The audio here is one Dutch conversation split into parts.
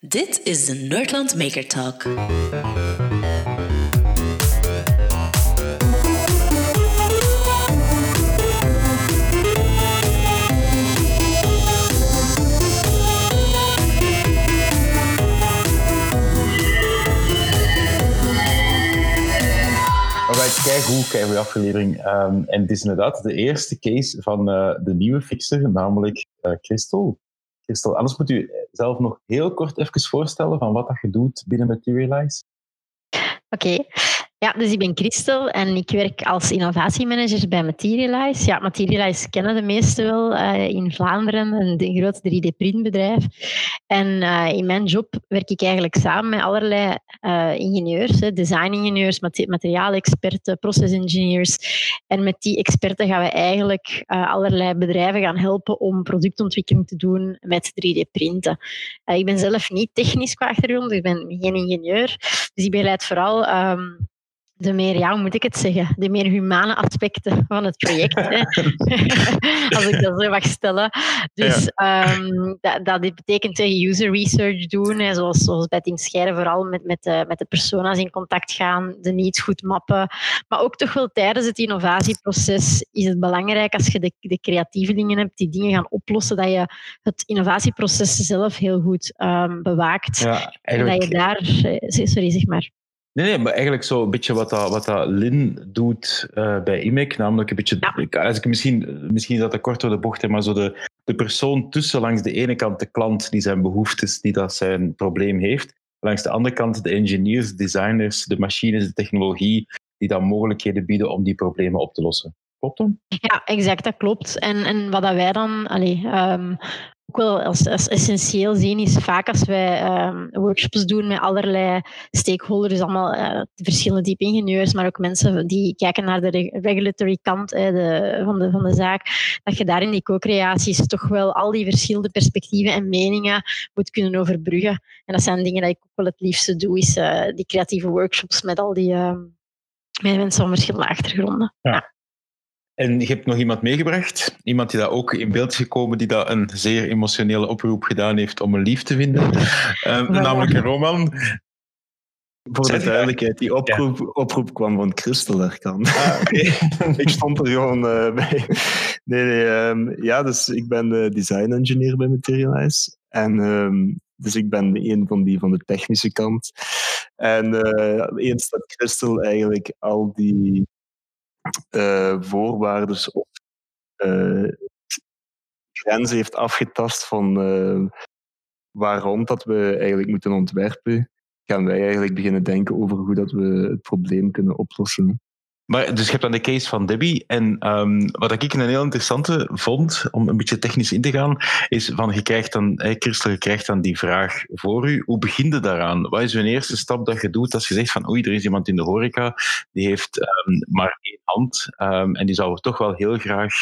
Dit is de Nerdland Maker Talk. Kijk hoe, kijk hoe aflevering. Um, en het is inderdaad de eerste case van uh, de nieuwe fixer, namelijk uh. Crystal, anders moet u zelf nog heel kort even voorstellen van wat dat je doet binnen Materialize. Oké. Ja, dus ik ben Christel en ik werk als innovatiemanager bij Materialize. Ja, Materialize kennen de meesten wel uh, in Vlaanderen, een groot 3D-printbedrijf. En uh, in mijn job werk ik eigenlijk samen met allerlei uh, ingenieurs, design-ingenieurs, materiaalexperten, process-engineers. En met die experten gaan we eigenlijk allerlei bedrijven gaan helpen om productontwikkeling te doen met 3D-printen. ik ben zelf niet technisch qua achtergrond, ik ben geen ingenieur. Dus ik begeleid vooral um, de meer, ja, hoe moet ik het zeggen, de meer humane aspecten van het project. hè. Als ik dat zo mag stellen. Dus ja. um, dat, dat betekent user research doen, hè, zoals, zoals bij Team Scheiden, vooral met, met, de, met de persona's in contact gaan, de needs goed mappen. Maar ook toch wel tijdens het innovatieproces is het belangrijk als je de, de creatieve dingen hebt, die dingen gaan oplossen, dat je het innovatieproces zelf heel goed um, bewaakt. Ja, en dat je daar... Sorry, zeg maar. Nee, nee, maar eigenlijk zo een beetje wat dat, wat dat Lin doet uh, bij IMEC. Namelijk een beetje, ja. als ik misschien, misschien is dat te kort door de bocht, maar zo de, de persoon tussen langs de ene kant de klant die zijn behoeftes, die dat zijn probleem heeft. Langs de andere kant de engineers, de designers, de machines, de technologie, die dan mogelijkheden bieden om die problemen op te lossen. Klopt? Ja, exact, dat klopt. En, en wat dat wij dan allee, um, ook wel als, als, essentieel zien, is vaak als wij um, workshops doen met allerlei stakeholders, allemaal uh, verschillende type ingenieurs, maar ook mensen die kijken naar de regulatory kant de, van, de, van de zaak, dat je daar in die co-creaties toch wel al die verschillende perspectieven en meningen moet kunnen overbruggen. En dat zijn dingen die ik ook wel het liefste doe, is uh, die creatieve workshops met al die met mensen van verschillende achtergronden. Ja. En je hebt nog iemand meegebracht, iemand die daar ook in beeld is gekomen, die daar een zeer emotionele oproep gedaan heeft om een lief te vinden, uh, namelijk een Roman. Voor de duidelijkheid, die oproep, ja. oproep kwam van Christel Erkan. Ah, okay. ik stond er gewoon uh, bij. Nee, nee. Um, ja, dus ik ben de design engineer bij Materialize. En um, dus ik ben een van die van de technische kant. En uh, eens dat Christel eigenlijk al die uh, voorwaarden of uh, grenzen heeft afgetast van uh, waarom dat we eigenlijk moeten ontwerpen, gaan wij eigenlijk beginnen denken over hoe dat we het probleem kunnen oplossen. Maar, dus je hebt dan de case van Debbie. En um, wat ik een heel interessante vond, om een beetje technisch in te gaan, is van je krijgt dan, hey, Christel, je krijgt dan die vraag voor u. Hoe begin je daaraan? Wat is een eerste stap dat je doet als je zegt van oei, er is iemand in de horeca, die heeft um, maar één hand um, en die zou toch wel heel graag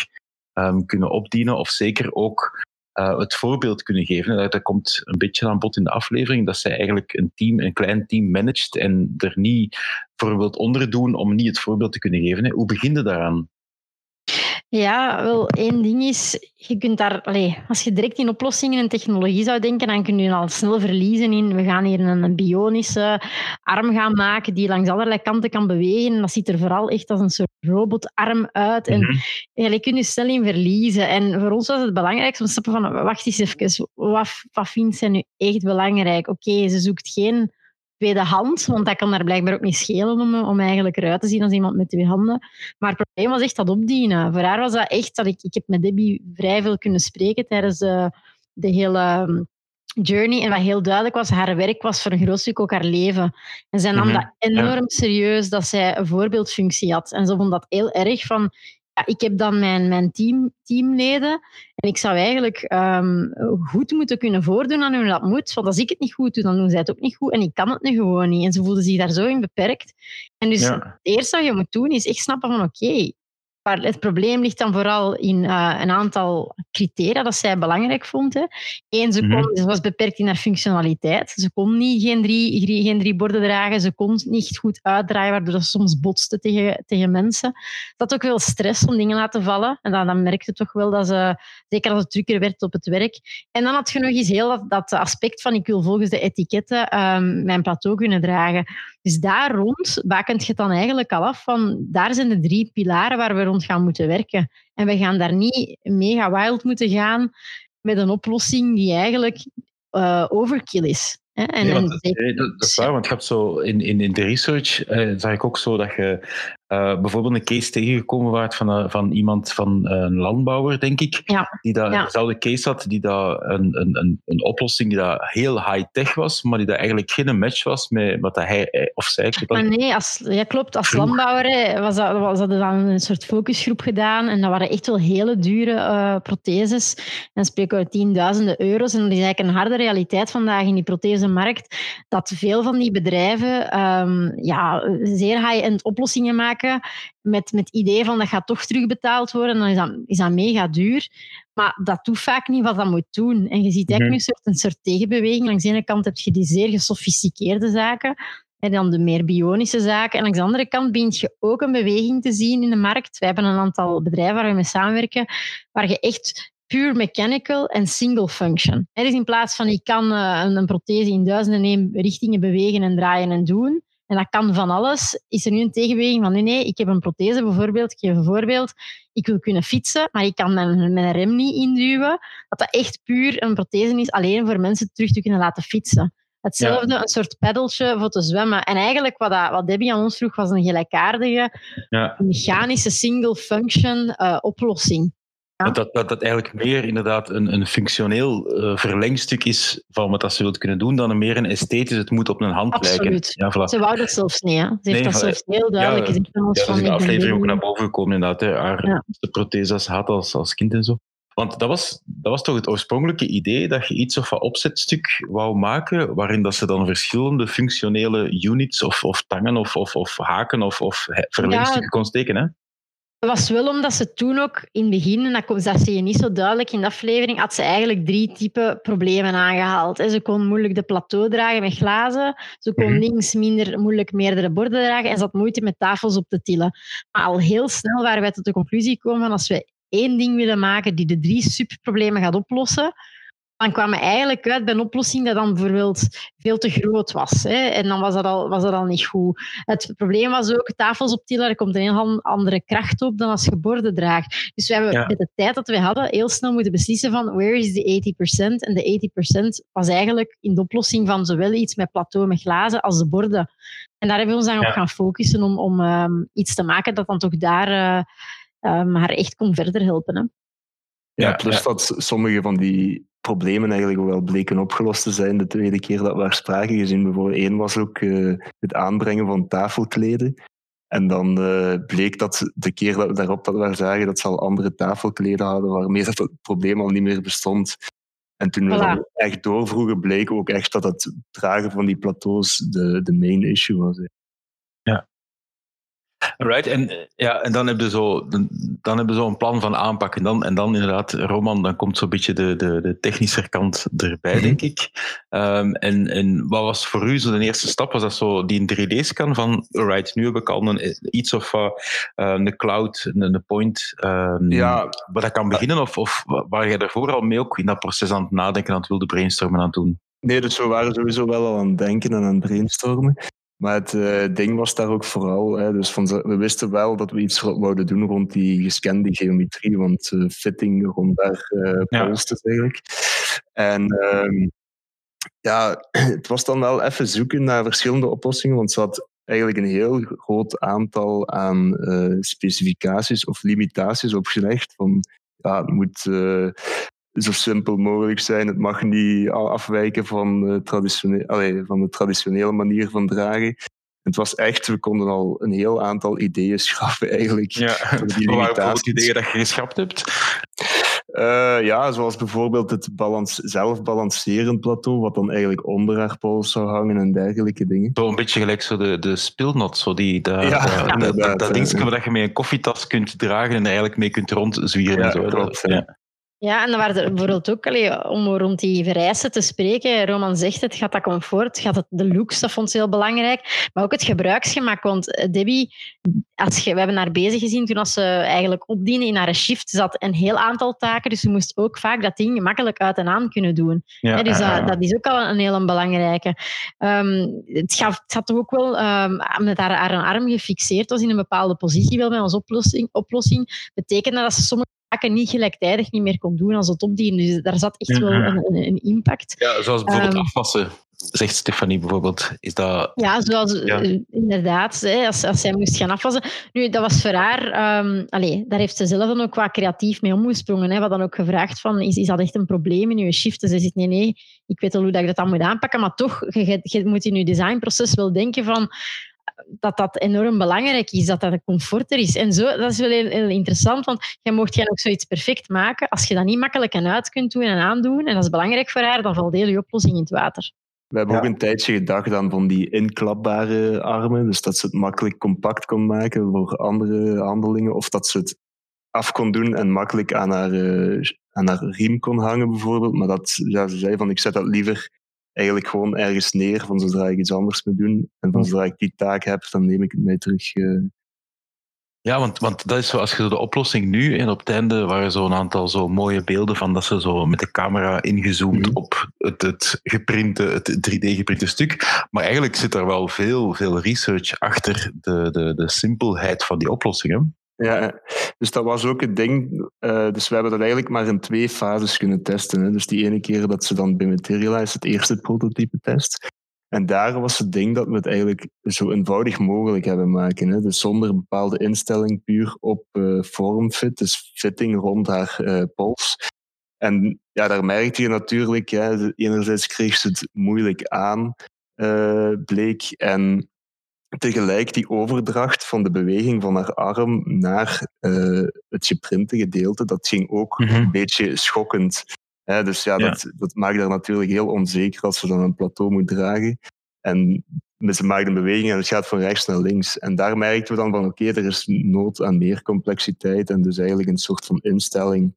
kunnen opdienen of zeker ook uh, het voorbeeld kunnen geven. Dat komt een beetje aan bod in de aflevering, dat zij eigenlijk een team, een klein team managt en er niet voor wilt onderdoen om niet het voorbeeld te kunnen geven. Hè. Hoe begin je daaraan? Ja, wel, één ding is, je kunt daar, allez, als je direct in oplossingen en technologie zou denken, dan kun je al snel verliezen in, we gaan hier een, bionische arm gaan maken die langs allerlei kanten kan bewegen. Dat ziet er vooral echt als een soort robotarm uit. En mm-hmm. je kunt je snel in verliezen. En voor ons was het belangrijk om te stappen van, wacht eens even, wat, wat vindt zij nu echt belangrijk? Oké, okay, ze zoekt geen tweede want dat kan daar blijkbaar ook niet schelen om, om eigenlijk eruit te zien als iemand met twee handen. Maar het probleem was echt dat opdienen. Voor haar was dat echt dat ik, ik heb met Debbie vrij veel kunnen spreken tijdens de, de hele um, journey. En wat heel duidelijk was, haar werk was voor een groot stuk ook haar leven. En zij nam mm -hmm. dat enorm serieus dat zij een voorbeeldfunctie had. En ze vond dat heel erg van, ja, ik heb dan mijn, mijn team, teamleden en ik zou eigenlijk um, goed moeten kunnen voordoen aan hoe dat moet. Want als ik het niet goed doe, dan doen zij het ook niet goed en ik kan het nu gewoon niet. En ze voelden zich daar zo in beperkt. En dus ja. het eerste wat je moet doen is echt snappen van oké, okay, Maar het probleem ligt dan vooral in uh, een aantal criteria dat zij belangrijk vonden. Eén, ze, kon, ze was beperkt in haar functionaliteit. Ze kon niet geen drie, geen drie borden dragen. Ze kon niet goed uitdraaien, waardoor ze soms botste tegen, tegen mensen. Dat ook wel stress om dingen laten vallen. En dan, dan merkte toch wel dat ze, zeker als het drukker werd op het werk. En dan had je nog eens heel dat, dat aspect van ik wil volgens de etiketten um, mijn plateau kunnen dragen. Dus daar rond bakent je het dan eigenlijk al af van daar zijn de drie pilaren waar we rond gaan moeten werken. En we gaan daar niet mega wild moeten gaan met een oplossing die eigenlijk uh, overkill is. En, nee, want, dat, dat, is waar, want je hebt zo in, in, in de research eh, zag ik ook zo dat je uh, bijvoorbeeld een case tegengekomen waart van, uh, van iemand van uh, een landbouwer, denk ik, ja. die daar ja. dezelfde case had, die daar een, een, een, een oplossing die daar heel high-tech was, maar die daar eigenlijk geen match was met wat hij of zij... Maar nee, als, ja, klopt. Als landbouwer was dat, was dat dan een soort focusgroep gedaan en dat waren echt wel hele dure protheses. En dan spreken we tienduizenden euro's en dat is eigenlijk een harde realiteit vandaag in die prothesemarkt, dat veel van die bedrijven um, ja, zeer high-end oplossingen maken met, met het idee van dat gaat toch terugbetaald worden, dan is dat, is dat mega duur. Maar dat doet vaak niet wat dat moet doen. En je ziet eigenlijk een, soort, een soort tegenbeweging. Langs de ene kant heb je die zeer gesofisticeerde zaken, en dan de meer bionische zaken. En langs de andere kant begint je ook een beweging te zien in de markt. Wij hebben een aantal bedrijven waar we mee samenwerken, waar je echt puur mechanical en single function. Dus in plaats van ik kan een, een prothese in duizenden richtingen bewegen en draaien en doen, en dat kan van alles. Is er nu een tegenbeweging van nee, nee, ik heb een prothese bijvoorbeeld, ik geef een voorbeeld, ik wil kunnen fietsen, maar ik kan mijn, mijn rem niet induwen. Dat dat echt puur een prothese is, alleen voor mensen terug te kunnen laten fietsen. Hetzelfde, ja. een soort peddeltje voor te zwemmen. En eigenlijk wat, dat, wat Debbie aan ons vroeg, was een gelijkaardige ja. mechanische single-function uh, oplossing. Ja. Dat, dat dat eigenlijk meer inderdaad een, een functioneel uh, verlengstuk is van wat dat ze wilt kunnen doen, dan een meer een esthetisch, het moet op een hand Absoluut. lijken. Ja, voilà. Ze wou dat zelfs niet. Hè. Ze heeft dat zelfs heel duidelijk gezegd. Ja, dat is in de aflevering ook naar boven gekomen, inderdaad. Hè. Haar Ja. de protheses had als, als kind en zo. Want dat was, dat was toch het oorspronkelijke idee dat je iets of wat opzetstuk wou maken, waarin dat ze dan verschillende functionele units of, of tangen of, of, of haken of, of verlengstukken kon steken. Hè? Het was wel omdat ze toen ook in het begin, en dat, dat zie je niet zo duidelijk in de aflevering, had ze eigenlijk drie typen problemen aangehaald. Ze kon moeilijk de plateau dragen met glazen. Ze kon Mhm. links minder moeilijk meerdere borden dragen. En ze had moeite met tafels op te tillen. Maar al heel snel waren wij tot de conclusie gekomen van als we één ding willen maken die de drie subproblemen gaat oplossen, dan kwamen we eigenlijk uit bij een oplossing dat dan bijvoorbeeld veel te groot was. Hè? En dan was dat, al, was dat al niet goed. Het probleem was ook, tafels optillen, er komt een heel andere kracht op dan als je borden draagt. Dus we hebben Ja. met de tijd dat we hadden heel snel moeten beslissen van where is the 80%? En de 80% was eigenlijk in de oplossing van zowel iets met plateau met glazen als de borden. En daar hebben we ons dan Ja. op gaan focussen om, om ehm, iets te maken dat dan toch daar eh, ehm, haar echt kon verder helpen. Hè? Ja, Ja, plus ja. dat sommige van die problemen eigenlijk wel bleken opgelost te zijn de tweede keer dat we daar spraken gezien. Bijvoorbeeld één was ook eh, het aanbrengen van tafelkleden. En dan eh, bleek dat de keer dat we daarop dat we zagen dat ze al andere tafelkleden hadden, waarmee dat het probleem al niet meer bestond. En toen we Voilà. dan echt doorvroegen, bleek ook echt dat het dragen van die plateaus de, de main issue was. Right, en, ja, en dan hebben we zo, dan, hebben zo een plan van aanpak. En dan, en dan inderdaad, Roman, dan komt zo'n beetje de, de, de technische kant erbij, Mhm. denk ik. Ehm, en, en wat was voor u zo de eerste stap? Was dat zo die 3D-scan van, alright, nu heb ik al een, iets of eh, een cloud, een, een point, ehm, Ja, waar dat kan beginnen? Of, of waar je daarvoor al mee ook in dat proces aan het nadenken, aan het wilde brainstormen aan het doen? Nee, dus we waren sowieso wel al aan het denken en aan het brainstormen. Maar het eh, ding was daar ook vooral, hè, dus van, we wisten wel dat we iets wouden doen rond die gescande geometrie, want eh, fitting rond daar Ja. het eigenlijk. En ehm, ja, het was dan wel even zoeken naar verschillende oplossingen, want ze had eigenlijk een heel groot aantal aan specificaties of limitaties opgelegd. Van, ja, het moet zo simpel mogelijk zijn. Het mag niet afwijken van, eh, traditione- allee, van de traditionele manier van dragen. Het was echt, we konden al een heel aantal ideeën schaffen eigenlijk. Ja, bijvoorbeeld ideeën dat je geschrapt hebt? Uh, ja, zoals bijvoorbeeld het balans, zelfbalancerend plateau, wat dan eigenlijk onder haar pols zou hangen en dergelijke dingen. Zo een beetje gelijk zo de, de speelnot, zo die, de, ja, dat, dat, dat dingetje waar je met een koffietas kunt dragen en eigenlijk mee kunt rondzwieren. Ja, en zo. klopt. Ja. Ja, en dan waren er bijvoorbeeld ook, allee, om rond die vereisten te spreken, Roman zegt het gaat dat comfort, gaat het de looks, dat vond ze heel belangrijk, maar ook het gebruiksgemak. Want eh, Debbie, als je, we hebben haar bezig gezien toen als ze eigenlijk opdiende in haar shift, zat een heel aantal taken, dus ze moest ook vaak dat ding gemakkelijk uit en aan kunnen doen. Ja, dus dat, ja. dat is ook al een hele belangrijke. Ehm, het, gaf, het had ook wel, um, met haar, haar arm gefixeerd was in een bepaalde positie, wel bij onze oplossing, oplossing betekende dat ze sommige niet gelijktijdig niet meer kon doen als het opdiende. Dus daar zat echt wel een, een, een impact. Ja, zoals bijvoorbeeld Um, afwassen, zegt Stefanie bijvoorbeeld. Is dat... Ja, zoals Ja. eh, inderdaad, hè, als, als zij moest gaan afwassen. Nu, dat was voor haar, ehm, allee, daar heeft ze zelf dan ook qua creatief mee omgesprongen. Hè. We hadden ook gevraagd van, is, is dat echt een probleem in je shift? Ze zegt, nee, nee, ik weet al hoe dat ik dat dan moet aanpakken, maar toch, je, je- je moet in je designproces wel denken van dat dat enorm belangrijk is, dat dat een comfort er is. En zo, dat is wel heel, heel interessant, want je mocht jij ook zoiets perfect maken. Als je dat niet makkelijk en uit kunt doen en aandoen, en dat is belangrijk voor haar, dan valt heel je oplossing in het water. We hebben Ja. ook een tijdje gedacht aan van die inklapbare armen, dus dat ze het makkelijk compact kon maken voor andere handelingen, of dat ze het af kon doen en makkelijk aan haar, eh, aan haar riem kon hangen bijvoorbeeld. Maar dat, ja, ze zei van ik zet dat liever eigenlijk gewoon ergens neer van zodra ik iets anders moet doen. En van zodra ik die taak heb, dan neem ik het mee terug. eh. Ja, want, want dat is zo, als je de oplossing nu, en op het einde waren zo'n aantal zo mooie beelden van dat ze zo met de camera ingezoomd Mhm. op het, het geprinte, het 3D-geprinte stuk. Maar eigenlijk zit er wel veel, veel research achter de, de, de simpelheid van die oplossingen. Ja, dus dat was ook het ding. Eh, dus we hebben dat eigenlijk maar in twee fases kunnen testen. Hè. Dus die ene keer dat ze dan bij Materialize het eerste prototype test. En daar was het ding dat we het eigenlijk zo eenvoudig mogelijk hebben maken. Hè. Dus zonder bepaalde instelling, puur op eh vormfit, dus fitting rond haar eh, pols. En ja, daar merkte je natuurlijk, de- enerzijds kreeg ze het moeilijk aan, bleek. En tegelijk die overdracht van de beweging van haar arm naar eh, het geprinte gedeelte, dat ging ook Mhm. een beetje schokkend. Hè, dus ja, Ja. Dat, dat maakt haar natuurlijk heel onzeker als ze dan een plateau moet dragen. En ze maakt een beweging en het gaat van rechts naar links. En daar merkten we dan van, oké, er is nood aan meer complexiteit en dus eigenlijk een soort van instelling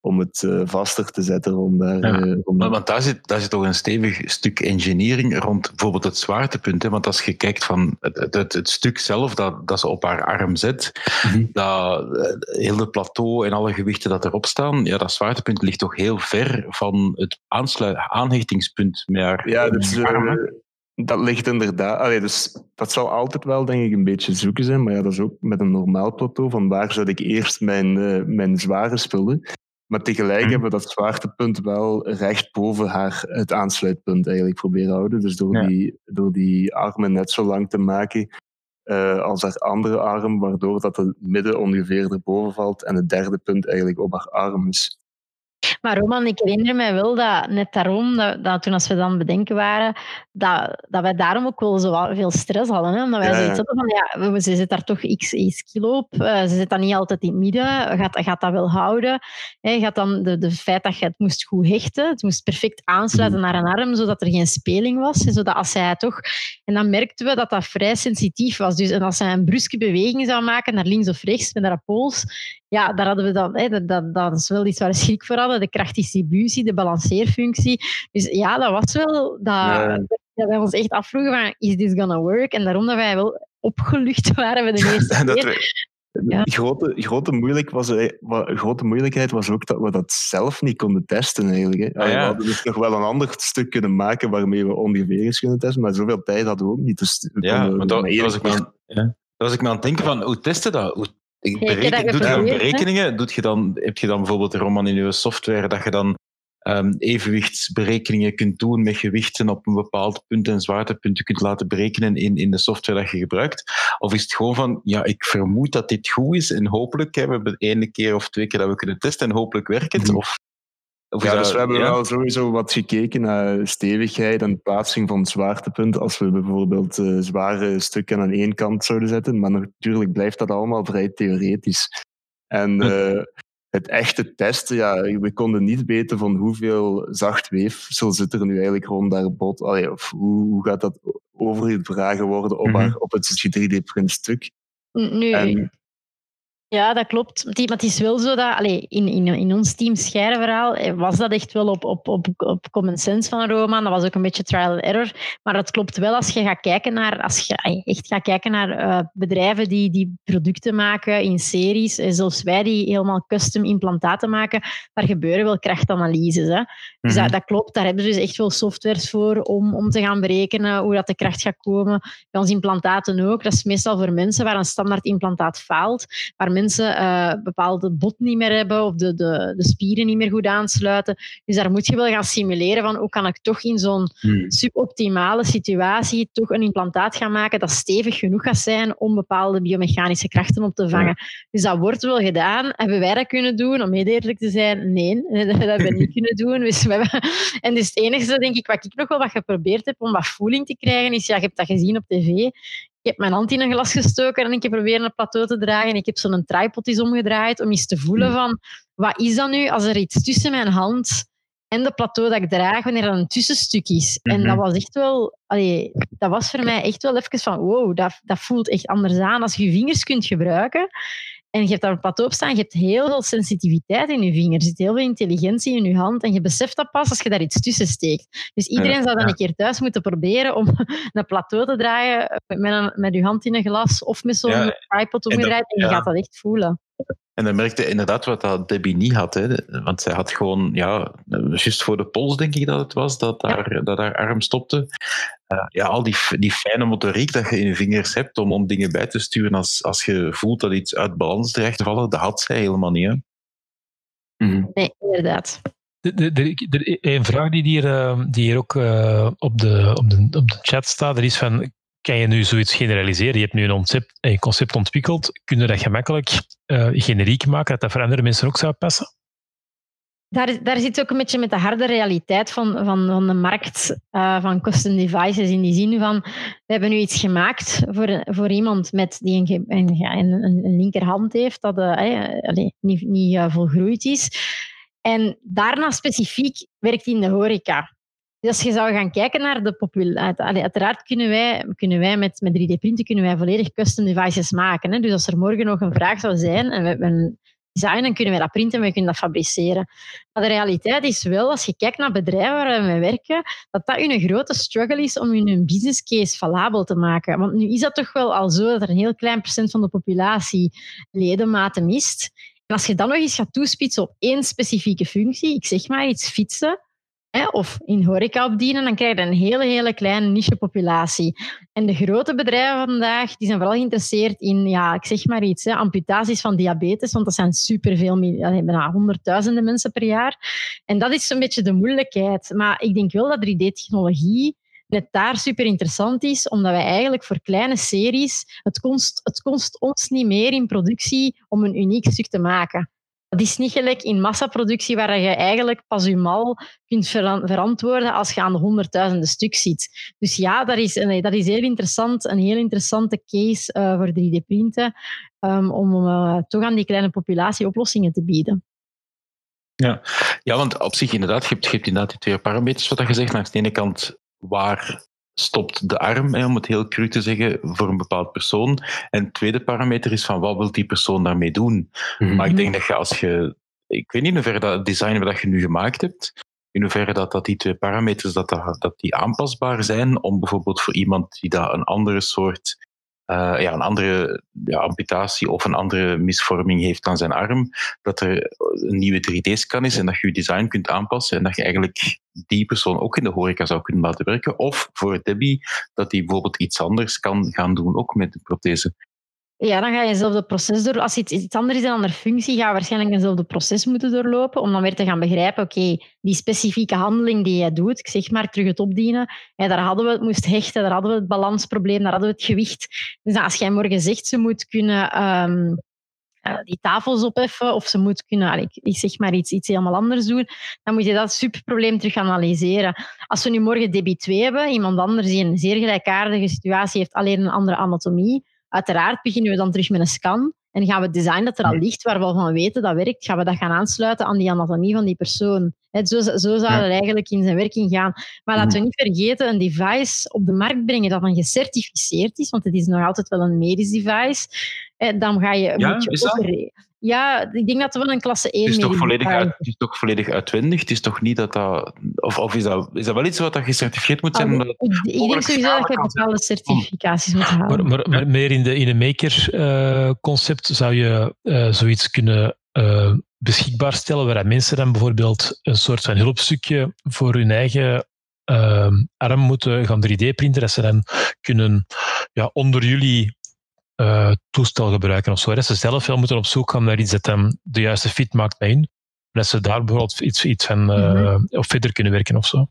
om het eh, vaster te zetten rond daar. Ja. eh, rond Maar, want daar zit, daar zit toch een stevig stuk engineering rond bijvoorbeeld het zwaartepunt. Hè? Want als je kijkt van het, het, het, het stuk zelf dat, dat ze op haar arm zet, Mhm. dat eh, heel het plateau en alle gewichten dat erop staan, ja, dat zwaartepunt ligt toch heel ver van het aansluit, aanhechtingspunt met haar, Ja, dus, dat ligt inderdaad. Allee, dus dat zal altijd wel, denk ik, een beetje zoeken zijn. Maar ja, dat is ook met een normaal plateau. Van waar zet ik eerst mijn, eh, mijn zware spullen? Maar tegelijk Mhm. hebben we dat zwaartepunt wel recht boven haar, het aansluitpunt eigenlijk proberen houden. Dus door, Ja. die, door die armen net zo lang te maken eh, als haar andere arm, waardoor dat het midden ongeveer erboven valt en het derde punt eigenlijk op haar arm is. Maar Roman, ik herinner mij wel dat net daarom, dat, dat toen als we dan bedenken waren, dat, dat wij daarom ook wel zo veel stress hadden. Hè? Omdat wij Ja, zoiets hadden van, ja, ze zit daar toch x, x kilo op. eh, ze zit dat niet altijd in het midden. Gaat, gaat dat wel houden? Hè? Gaat dan de, de feit dat je het moest goed hechten, het moest perfect aansluiten naar een arm, zodat er geen speling was. en Zodat als zij toch... En dan merkten we dat dat vrij sensitief was. Dus en als zij een bruske beweging zou maken naar links of rechts met haar pols, ja, daar hadden we dan, hè, dat, dat, dat is wel iets waar we schrik voor hadden. De krachtdistributie, de balanceerfunctie. Dus ja, dat was wel dat, Ja. dat wij ons echt afvroegen van, is this gonna work? En daarom dat wij wel opgelucht waren we de eerste En dat keer. Ja. Grote, grote, moeilijk was, eh, grote moeilijkheid was ook dat we dat zelf niet konden testen eigenlijk. Hè. Ah, ja. We hadden dus nog wel een ander stuk kunnen maken waarmee we ongeveer eens kunnen testen, maar zoveel tijd hadden we ook niet. Dus we Ja, konden maar dat, was ik me aan, ja. dat was ik me aan het denken van, hoe testen dat? Hoe, je bereken- dat doet je hè? berekeningen? Doet je dan, heb je dan bijvoorbeeld Roman in je software dat je dan ehm, evenwichtsberekeningen kunt doen met gewichten op een bepaald punt en zwaartepunten kunt laten berekenen in, in de software dat je gebruikt? Of is het gewoon van, ja, ik vermoed dat dit goed is en hopelijk hebben we de ene keer of twee keer dat we kunnen testen en hopelijk werkt het? Mhm. Of, of Ja, dat- dus we hebben ja? wel sowieso wat gekeken naar stevigheid en plaatsing van het zwaartepunt. Als we bijvoorbeeld eh, zware stukken aan één kant zouden zetten. Maar natuurlijk blijft dat allemaal vrij theoretisch. En Hm. eh, het echte testen, ja, we konden niet weten van hoeveel zacht weefsel zit er nu eigenlijk rond daar bot. Allee, of hoe, hoe gaat dat overgedragen worden op, mm -hmm. op het 3D-print stuk. Nu, en, ja, dat klopt. Maar het is wel zo dat allez, in, in, in ons team Scheirenverhaal eh, was dat echt wel op, op, op, op common sense van Roman. Dat was ook een beetje trial and error. Maar dat klopt wel als je gaat kijken naar, als je echt gaat kijken naar uh, bedrijven die, die producten maken in series, en zelfs wij die helemaal custom implantaten maken, daar gebeuren wel krachtanalyses. Hè. Dus mm -hmm. dat, dat, klopt, daar hebben ze dus echt wel softwares voor om, om te gaan berekenen hoe dat de kracht gaat komen. Bij onze implantaten ook. Dat is meestal voor mensen waar een standaard implantaat faalt, waar mensen uh, bepaalde bot niet meer hebben of de, de, de spieren niet meer goed aansluiten. Dus daar moet je wel gaan simuleren van hoe kan ik toch in zo'n hmm. suboptimale situatie toch een implantaat gaan maken dat stevig genoeg gaat zijn om bepaalde biomechanische krachten op te vangen. Dus dat wordt wel gedaan. Hebben wij dat kunnen doen? Om heel eerlijk te zijn, nee, dat hebben we niet kunnen doen. Dus we hebben... En dus het enige, denk ik, wat ik nog wel wat geprobeerd heb om wat voeling te krijgen, is, ja, je hebt dat gezien op tv, heb mijn hand in een glas gestoken en ik heb proberen een plateau te dragen. En ik heb zo'n tripod eens omgedraaid om eens te voelen hmm. van, wat is dat nu als er iets tussen mijn hand en de plateau dat ik draag, wanneer er een tussenstuk is. En dat mhm. was echt wel, allee, dat was voor mij echt wel even van, wow, dat, dat voelt echt anders aan. Als je je vingers kunt gebruiken en je hebt daar een plateau op staan, je hebt heel veel sensitiviteit in je vingers, er zit heel veel intelligentie in je hand en je beseft dat pas als je daar iets tussen steekt. Dus iedereen zou dan een keer thuis moeten proberen om een plateau te draaien met, een, met je hand in een glas of met zo'n tripod omgedraaid en, je gaat dat echt voelen. En dan merkte inderdaad wat dat Debbie niet had. Hè. Want zij had gewoon, ja, juist voor de pols denk ik dat het was, dat haar, dat haar arm stopte. Uh, ja, al die, die fijne motoriek dat je in je vingers hebt om, om dingen bij te sturen als, als je voelt dat iets uit balans dreigt te vallen, dat had zij helemaal niet. Hè. Mm. Nee, inderdaad. De, de, de, een vraag die hier, uh, die hier ook uh, op, de, op, de, op de chat staat, er is van, kan je nu zoiets generaliseren? Je hebt nu een concept, een concept ontwikkeld. Kun je dat gemakkelijk uh, generiek maken, dat dat voor andere mensen ook zou passen? Daar, daar zit ook een beetje met de harde realiteit van, van, van de markt uh, van custom devices. In die zin van, we hebben nu iets gemaakt voor, voor iemand met die een, een, linkerhand heeft, dat allez, niet, niet volgroeid is. En daarna specifiek werkt in de horeca. Dus als je zou gaan kijken naar de populatie, uiteraard kunnen wij, kunnen wij met, met 3D-printen kunnen wij volledig custom devices maken. Hè? Dus als er morgen nog een vraag zou zijn en we hebben een design, dan kunnen wij dat printen en we kunnen dat fabriceren. Maar de realiteit is wel, als je kijkt naar bedrijven waar we werken, dat dat een grote struggle is om hun business case valabel te maken. Want nu is dat toch wel al zo dat er een heel klein procent van de populatie ledematen mist. En als je dan nog eens gaat toespitsen op één specifieke functie, ik zeg maar iets fietsen, of in horeca opdienen, dan krijg je een hele, hele kleine nichepopulatie. En de grote bedrijven vandaag die zijn vooral geïnteresseerd in, ja, ik zeg maar iets, hè, amputaties van diabetes, want dat zijn superveel, bijna honderdduizenden mensen per jaar. En dat is een beetje de moeilijkheid. Maar ik denk wel dat 3D-technologie net daar super interessant is, omdat wij eigenlijk voor kleine series, het kost, het kost ons niet meer in productie om een uniek stuk te maken. Dat is niet gelijk in massaproductie waar je eigenlijk pas je mal kunt verantwoorden als je aan de honderdduizenden stuk ziet. Dus ja, dat is, dat is heel interessant, een heel interessante case uh, voor 3D-printen um, om uh, toch aan die kleine populatie oplossingen te bieden. Ja. ja, want op zich inderdaad, je hebt, je hebt inderdaad die twee parameters wat je zegt. Aan de ene kant, waar stopt de arm, om het heel cru te zeggen, voor een bepaald persoon. En het tweede parameter is van wat wil die persoon daarmee doen. Mm -hmm. Maar ik denk dat je als je... Ik weet niet in hoeverre dat design wat je nu gemaakt hebt, in hoeverre dat, dat die twee parameters dat, dat, die aanpasbaar zijn om bijvoorbeeld voor iemand die daar een andere soort uh, ja, een andere ja, amputatie of een andere misvorming heeft aan zijn arm, dat er een nieuwe 3D-scan is en dat je je design kunt aanpassen en dat je eigenlijk die persoon ook in de horeca zou kunnen laten werken. Of voor Debbie, dat die bijvoorbeeld iets anders kan gaan doen, ook met de prothese. Ja, dan ga je hetzelfde proces door. Als iets, iets anders is een andere functie, ga je waarschijnlijk eenzelfde proces moeten doorlopen om dan weer te gaan begrijpen, oké, die specifieke handeling die jij doet, ik zeg maar terug het opdienen, ja, daar hadden we het moest hechten, daar hadden we het balansprobleem, daar hadden we het gewicht. Dus als jij morgen zegt, ze moet kunnen um, uh, die tafels opheffen of ze moet kunnen, ik, zeg maar iets, iets helemaal anders doen, dan moet je dat superprobleem terug analyseren. Als we nu morgen DB2 hebben, iemand anders die een zeer gelijkaardige situatie heeft, alleen een andere anatomie, Uiteraard beginnen we dan terug met een scan. En gaan we het design dat er al ligt, waar we al van weten dat werkt, gaan we dat gaan aansluiten aan die anatomie van die persoon. zo, zo zou het eigenlijk in zijn werking gaan. Maar laten we niet vergeten, een device op de markt brengen dat dan gecertificeerd is, want het is nog altijd wel een medisch device, dan ga je, ja, moet je ja, ik denk dat het wel een klasse 1 het is. Toch volledig uit, het is toch volledig uitwendig? Het is toch niet dat dat... Of, of is, dat, is dat wel iets wat dat gecertificeerd moet zijn? Ah, ik, ik denk sowieso dat je bepaalde certificaties moet halen. Maar, maar, meer in de, in een maker-concept uh, zou je uh, zoiets kunnen uh, beschikbaar stellen waar mensen dan bijvoorbeeld een soort van hulpstukje voor hun eigen arm moeten gaan 3D-printen, dat ze dan kunnen ja, onder jullie uh, toestel gebruiken of zo. Dat ze zelf wel moeten op zoek gaan naar iets dat hem de juiste fit maakt bij hun. Dat ze daar bijvoorbeeld iets, iets van uh, mm -hmm. of verder kunnen werken of zo.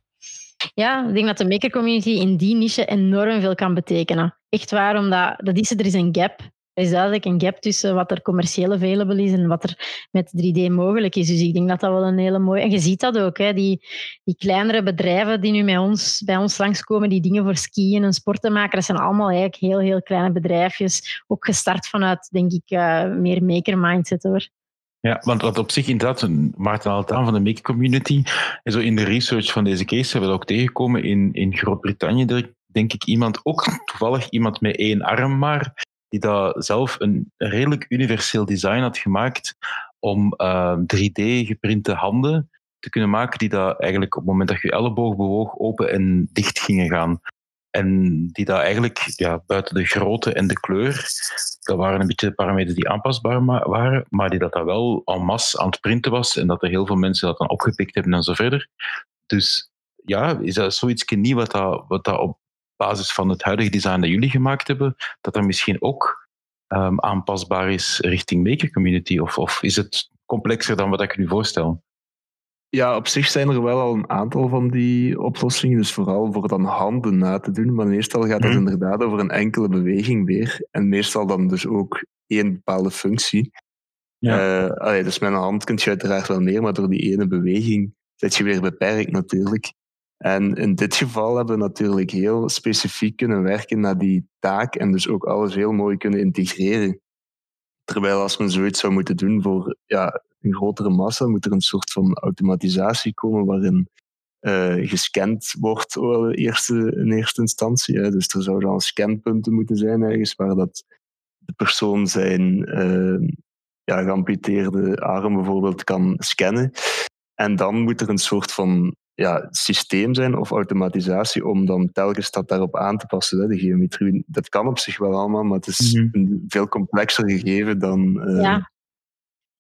Ja, ik denk dat de maker community in die niche enorm veel kan betekenen. Echt waar, omdat dat is, er is een gap. Er is duidelijk een gap tussen wat er commercieel available is en wat er met 3D mogelijk is. Dus ik denk dat dat wel een hele mooie... En je ziet dat ook, hè, die, die kleinere bedrijven die nu met ons, bij ons langskomen, die dingen voor skiën en sporten maken, dat zijn allemaal eigenlijk heel, heel kleine bedrijfjes. Ook gestart vanuit, denk ik, uh, meer maker-mindset, hoor. Ja, want wat op zich inderdaad, Maarten haalt van de maker community. En zo in de research van deze case hebben we ook tegengekomen in, in Groot-Brittannië, denk ik iemand, ook toevallig iemand met één arm maar, die dat zelf een redelijk universeel design had gemaakt om uh, 3D-geprinte handen te kunnen maken, die dat eigenlijk op het moment dat je elleboog bewoog open en dicht gingen gaan. En die dat eigenlijk ja, buiten de grootte en de kleur, dat waren een beetje de parameters die aanpasbaar waren, maar die dat, wel en masse aan het printen was en dat er heel veel mensen dat dan opgepikt hebben en zo verder. Dus ja, is dat zoiets niet wat dat, wat dat op basis van het huidige design dat jullie gemaakt hebben, dat dat misschien ook um, aanpasbaar is richting maker community? Of, of is het complexer dan wat ik nu voorstel? Ja, op zich zijn er wel al een aantal van die oplossingen, dus vooral voor dan handen na te doen. Maar meestal gaat het mm. inderdaad over een enkele beweging weer. En meestal dan dus ook één bepaalde functie. Ja. Uh, allee, dus met een hand kun je uiteraard wel meer, maar door die ene beweging zit je weer beperkt natuurlijk. En in dit geval hebben we natuurlijk heel specifiek kunnen werken naar die taak en dus ook alles heel mooi kunnen integreren. Terwijl als men zoiets zou moeten doen voor ja, een grotere massa, moet er een soort van automatisatie komen waarin uh, gescand wordt in eerste, in eerste instantie. Dus er zouden al scanpunten moeten zijn ergens waar dat de persoon zijn uh, ja, geamputeerde arm bijvoorbeeld kan scannen. En dan moet er een soort van ja, systeem zijn of automatisatie om dan telkens dat daarop aan te passen. Hè, de geometrie. Dat kan op zich wel allemaal, maar het is mm een veel complexer gegeven dan. Uh... Ja.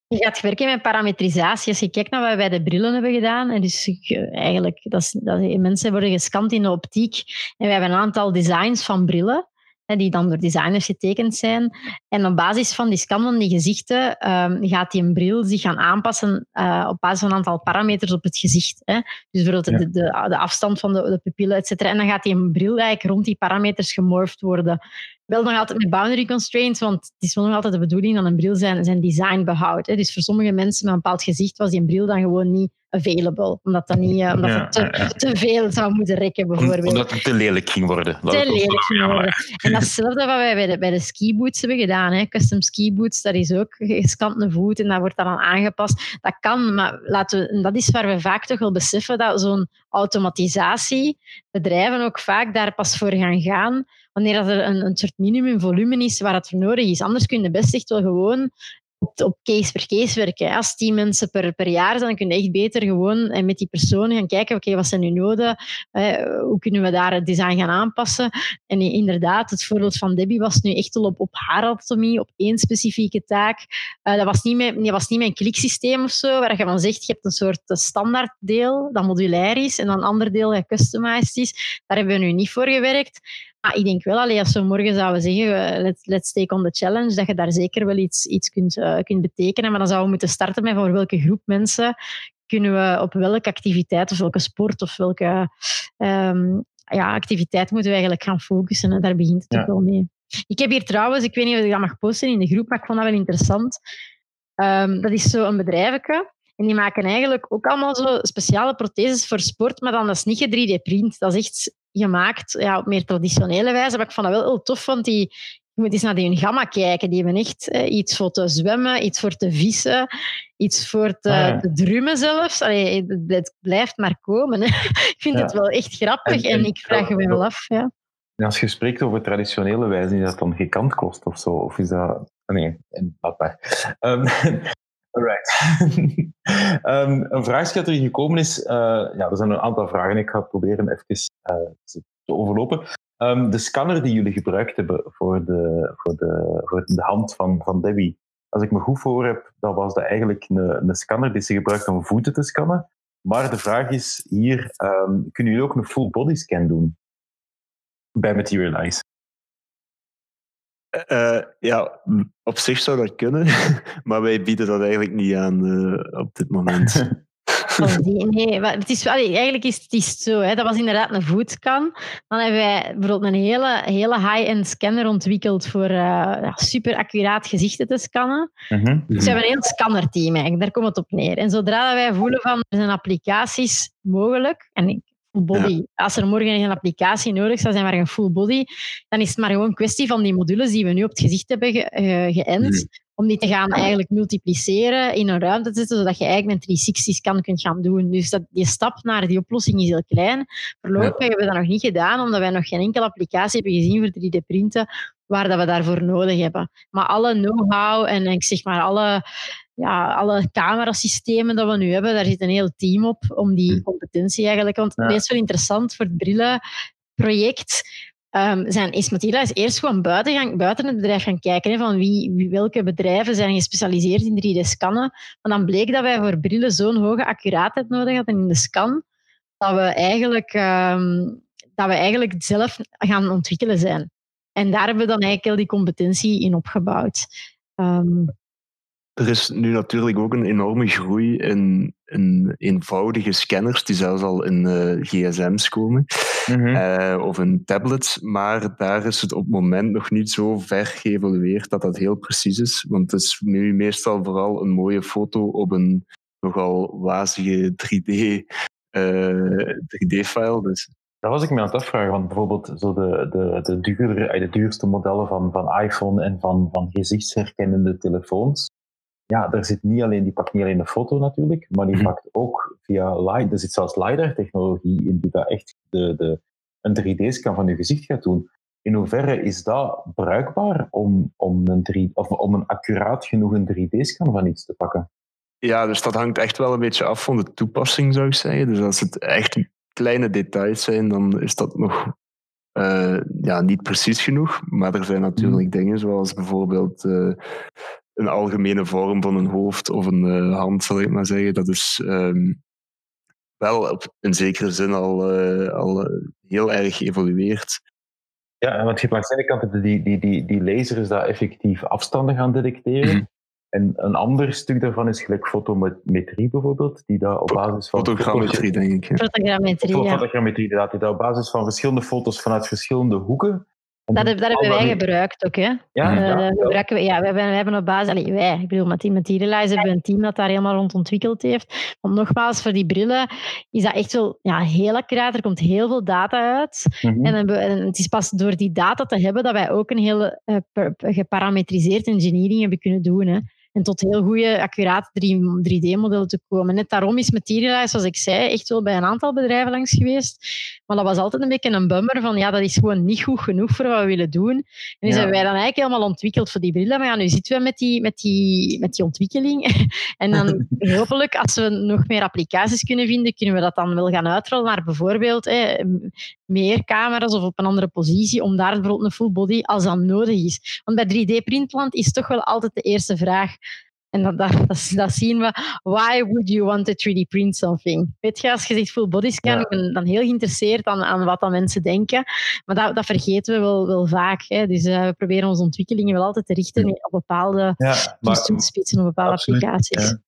Je gaat werken met parametrisatie. Als je kijkt naar wat we bij de brillen hebben gedaan, en dus eigenlijk, dat is, dat, mensen worden gescand in de optiek. En we hebben een aantal designs van brillen die dan door designers getekend zijn. En op basis van die scan van die gezichten um, gaat die een bril zich gaan aanpassen uh, op basis van een aantal parameters op het gezicht. Hè. Dus bijvoorbeeld de, de, de, afstand van de, de pupillen, et cetera. En dan gaat die een bril eigenlijk rond die parameters gemorfd worden. Wel nog altijd met boundary constraints, want het is wel nog altijd de bedoeling dat een bril zijn, zijn design behoudt. Hè. Dus voor sommige mensen met een bepaald gezicht was die bril dan gewoon niet available. Omdat, dat niet, uh, omdat ja, het te, ja. te, veel zou moeten rekken, bijvoorbeeld. Omdat het te lelijk ging worden. Te lelijk ging worden. En datzelfde wat wij bij de, bij de skiboots hebben gedaan. Hè. Custom skiboots, dat is ook gescante voet en dat wordt dan aangepast. Dat kan, maar laten we, dat is waar we vaak toch wel beseffen dat zo'n automatisatie bedrijven ook vaak daar pas voor gaan gaan wanneer er een, een soort minimumvolume is waar het voor nodig is. Anders kun je best echt wel gewoon op, case per case werken. Als tien mensen per, per jaar zijn, dan kun je echt beter gewoon en met die personen gaan kijken, oké, wat zijn nu noden? Eh, hoe kunnen we daar het design gaan aanpassen? En inderdaad, het voorbeeld van Debbie was nu echt wel op, op haar anatomie, op één specifieke taak. Uh, dat, was niet met, dat was niet een kliksysteem of zo, waar je van zegt, je hebt een soort standaard deel dat modulair is en dan een ander deel dat customized is. Daar hebben we nu niet voor gewerkt. Maar ik denk wel, allee, als we morgen zouden zeggen, eh, let's, let's take on the challenge, dat je daar zeker wel iets, iets kunt, uh, kunt betekenen. Maar dan zouden we moeten starten met voor welke groep mensen kunnen we op welke activiteit of welke sport of welke um, ja, activiteit moeten we eigenlijk gaan focussen. En daar begint het ja. ook wel mee. Ik heb hier trouwens, ik weet niet of ik dat mag posten in de groep, maar ik vond dat wel interessant. Um, dat is zo een bedrijfje. En die maken eigenlijk ook allemaal zo speciale protheses voor sport, maar dan dat is niet 3D-print. Dat is echt gemaakt ja, op meer traditionele wijze. Maar ik vond dat wel heel tof, want die je moet eens naar die gamma kijken. Die hebben echt eh, iets voor te zwemmen, iets voor te vissen, iets voor te, Ah, ja. te drummen zelfs. Allee, het, het blijft maar komen. Hè. Ik vind Ja. het wel echt grappig En- en, en- ik vraag me wel af. Ja. En als je spreekt over traditionele wijze, is dat dan gekantkost of zo? Of is dat... Nee, en laat maar. Ehm, alright. Ehm, een vraag dat er gekomen is... eh, ja, er zijn een aantal vragen. Ik ga proberen even eh, te overlopen. Ehm, de scanner die jullie gebruikt hebben voor de, voor de, voor de hand van, van Debbie, als ik me goed voor heb, dan was dat eigenlijk een, een scanner die ze gebruikt om voeten te scannen. Maar de vraag is hier, ehm, kunnen jullie ook een full body scan doen? Bij Materialize. Eh, ja, op zich zou dat kunnen, maar wij bieden dat eigenlijk niet aan eh, op dit moment. Die- nee, maar het is, allee, eigenlijk is het is zo. Hè. Dat was inderdaad een voetscan. Dan hebben wij bijvoorbeeld een hele, hele high-end scanner ontwikkeld voor eh, ja, super accuraat gezichten te scannen. Mhm. Dus we hebben een heel scannerteam eigenlijk, daar komt het op neer. En zodra dat wij voelen van er zijn applicaties mogelijk, en ik- full body, als er morgen een applicatie nodig zou zijn waar een full body, dan is het maar gewoon een kwestie van die modules die we nu op het gezicht hebben ge- eh, geënt, om die te gaan eigenlijk multipliceren in een ruimte te zetten, zodat je eigenlijk een 360-scan kunt gaan doen. Dus dat, die stap naar die oplossing is heel klein. Voorlopig hebben we dat nog niet gedaan, omdat wij nog geen enkele applicatie hebben gezien voor 3D-printen waar dat we daarvoor nodig hebben. Maar alle know-how en ik zeg maar alle, ja, alle camerasystemen dat we nu hebben, daar zit een heel team op om die competentie eigenlijk. Want het is wel interessant voor het brillenproject. ehm zijn, is Matilda is eerst gewoon buiten, gaan, buiten het bedrijf gaan kijken hè, van wie, wie, welke bedrijven zijn gespecialiseerd in 3D-scannen. Maar dan bleek dat wij voor brillen zo'n hoge accuraatheid nodig hadden in de scan, dat we eigenlijk, ehm, dat we eigenlijk zelf gaan ontwikkelen zijn. En daar hebben we dan eigenlijk heel die competentie in opgebouwd. Ehm, Er is nu natuurlijk ook een enorme groei in, in eenvoudige scanners die zelfs al in eh, gsm's komen Mhm. eh, of in tablets, maar daar is het op het moment nog niet zo ver geëvolueerd dat dat heel precies is. Want het is nu meestal vooral een mooie foto op een nogal wazige 3D, eh, 3D-file. Dus Daar was ik me aan het afvragen, want bijvoorbeeld zo de, de, de, duurdere, de duurste modellen van, van iPhone en van, van gezichtsherkennende telefoons, ja, daar zit niet alleen, die pakt niet alleen een foto natuurlijk, maar die Mhm. pakt ook via LiDAR, er zit zelfs LiDAR-technologie in die dat echt de, de, een 3D-scan van je gezicht gaat doen. In hoeverre is dat bruikbaar om, om, een, 3, of om een accuraat genoeg een 3D-scan van iets te pakken? Ja, dus dat hangt echt wel een beetje af van de toepassing, zou ik zeggen. Dus als het echt kleine details zijn, dan is dat nog eh, ja, niet precies genoeg. Maar er zijn natuurlijk dingen zoals bijvoorbeeld eh, een algemene vorm van een hoofd of een eh, hand, zal ik maar zeggen. Dat is ehm, wel op, in zekere zin al, eh, al eh, heel erg geëvolueerd. Ja, want je hebt langs de ene kant die, die, die, die lasers dat effectief afstanden gaan detecteren. Mhm. En een ander stuk daarvan is gelijk fotometrie bijvoorbeeld, die daar op basis van... Fotogrammetrie, denk ik. fotogrammetrie, ja. Fotogrammetrie, inderdaad, die daar op basis van verschillende foto's vanuit verschillende hoeken... En Dat, hebben wij gebruikt ook. Hè. Ja, Eh, ja. gebruiken we, ja, we, hebben, we hebben op basis... Allee, wij, ik bedoel, met die Materialize hebben we een team dat daar helemaal rond ontwikkeld heeft. Want nogmaals, voor die brillen is dat echt wel ja, heel accuraat. Er komt heel veel data uit. Mhm. En, dan- en het is pas door die data te hebben dat wij ook een hele eh, per- geparametriseerd engineering hebben kunnen doen. Hè. En tot heel goede, accurate 3D-modellen te komen. Net daarom is Materialize, zoals ik zei, echt wel bij een aantal bedrijven langs geweest. Maar dat was altijd een beetje een bummer van ja, dat is gewoon niet goed genoeg voor wat we willen doen. En Ja. hebben wij dan eigenlijk helemaal ontwikkeld voor die brillen. Maar ja, nu zitten we met die, met die, met die ontwikkeling. en dan hopelijk, als we nog meer applicaties kunnen vinden, kunnen we dat dan wel gaan uitrollen naar bijvoorbeeld hè, meer camera's of op een andere positie, om daar bijvoorbeeld een full body als dat nodig is. Want bij 3D-printland is toch wel altijd de eerste vraag. En dat, dat, dat, dat zien we. Why would you want to 3D print something? Weet je, als je zegt full body scan, Ja. ik ben dan heel geïnteresseerd aan, aan wat dan mensen denken. Maar dat, dat vergeten we wel, wel vaak. Hè. Dus eh, we proberen onze ontwikkelingen wel altijd te richten op bepaalde Ja, maar, toetspitsen, op bepaalde Absoluut, applicaties. ja.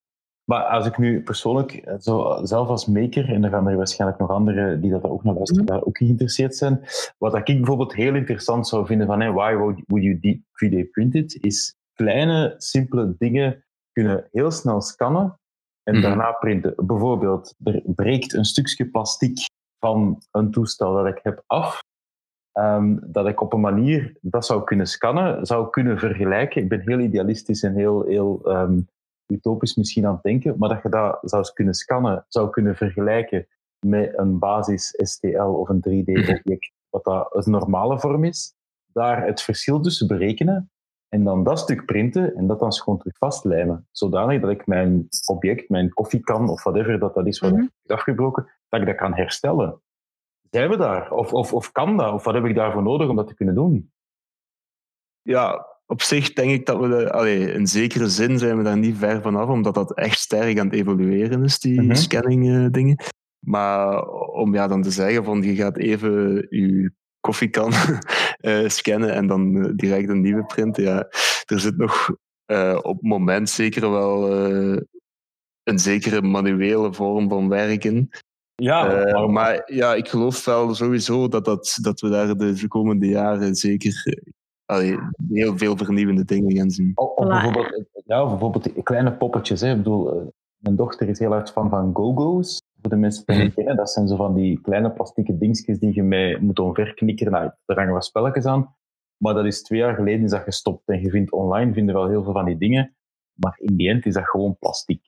maar als ik nu persoonlijk, eh, zo, zelf als maker, en dan gaan er waarschijnlijk nog anderen die dat er ook naar luisteren, Mhm. daar ook geïnteresseerd zijn, wat ik bijvoorbeeld heel interessant zou vinden van hey, why would would you 3D print it, is kleine, simpele dingen kunnen heel snel scannen en Mhm. daarna printen. Bijvoorbeeld, er breekt een stukje plastic van een toestel dat ik heb af. ehm, dat ik op een manier dat zou kunnen scannen, zou kunnen vergelijken. Ik ben heel idealistisch en heel, heel ehm, utopisch misschien aan het denken, maar dat je dat zou kunnen scannen, zou kunnen vergelijken met een basis STL of een 3D-object, wat dat een normale vorm is, daar het verschil tussen berekenen en dan dat stuk printen en dat dan gewoon terug vastlijmen. Zodanig dat ik mijn object, mijn koffiekan of whatever dat, dat is wat mm is afgebroken, dat ik dat kan herstellen. Zijn we daar? Of, of, of kan dat? Of wat heb ik daarvoor nodig om dat te kunnen doen? Ja, op zich denk ik dat we, de, allee, in zekere zin zijn we daar niet ver vanaf, omdat dat echt sterk aan het evolueren is, die mm scanning uh, dingen. Maar om ja, dan te zeggen van je gaat even je koffiekan scannen en dan eh, direct een nieuwe printen. Ja, er zit nog uh, op het moment zeker wel een zekere manuele vorm van werken. Ja, maar, maar, ja, ik geloof wel sowieso dat, dat, dat we daar de komende jaren zeker allee, heel veel vernieuwende dingen gaan zien. Of, bijvoorbeeld, ja, bijvoorbeeld kleine poppetjes. Hè. Ik bedoel, mijn dochter is heel erg fan van go-go's. Voor de mensen die het niet kennen, dat zijn zo van die kleine plastieke dingetjes die je mee moet omverknikkeren. Nou, er hangen wat spelletjes aan. Maar dat is twee jaar geleden is dat gestopt. En je vindt online vinden wel heel veel van die dingen. Maar in die end is dat gewoon plastic.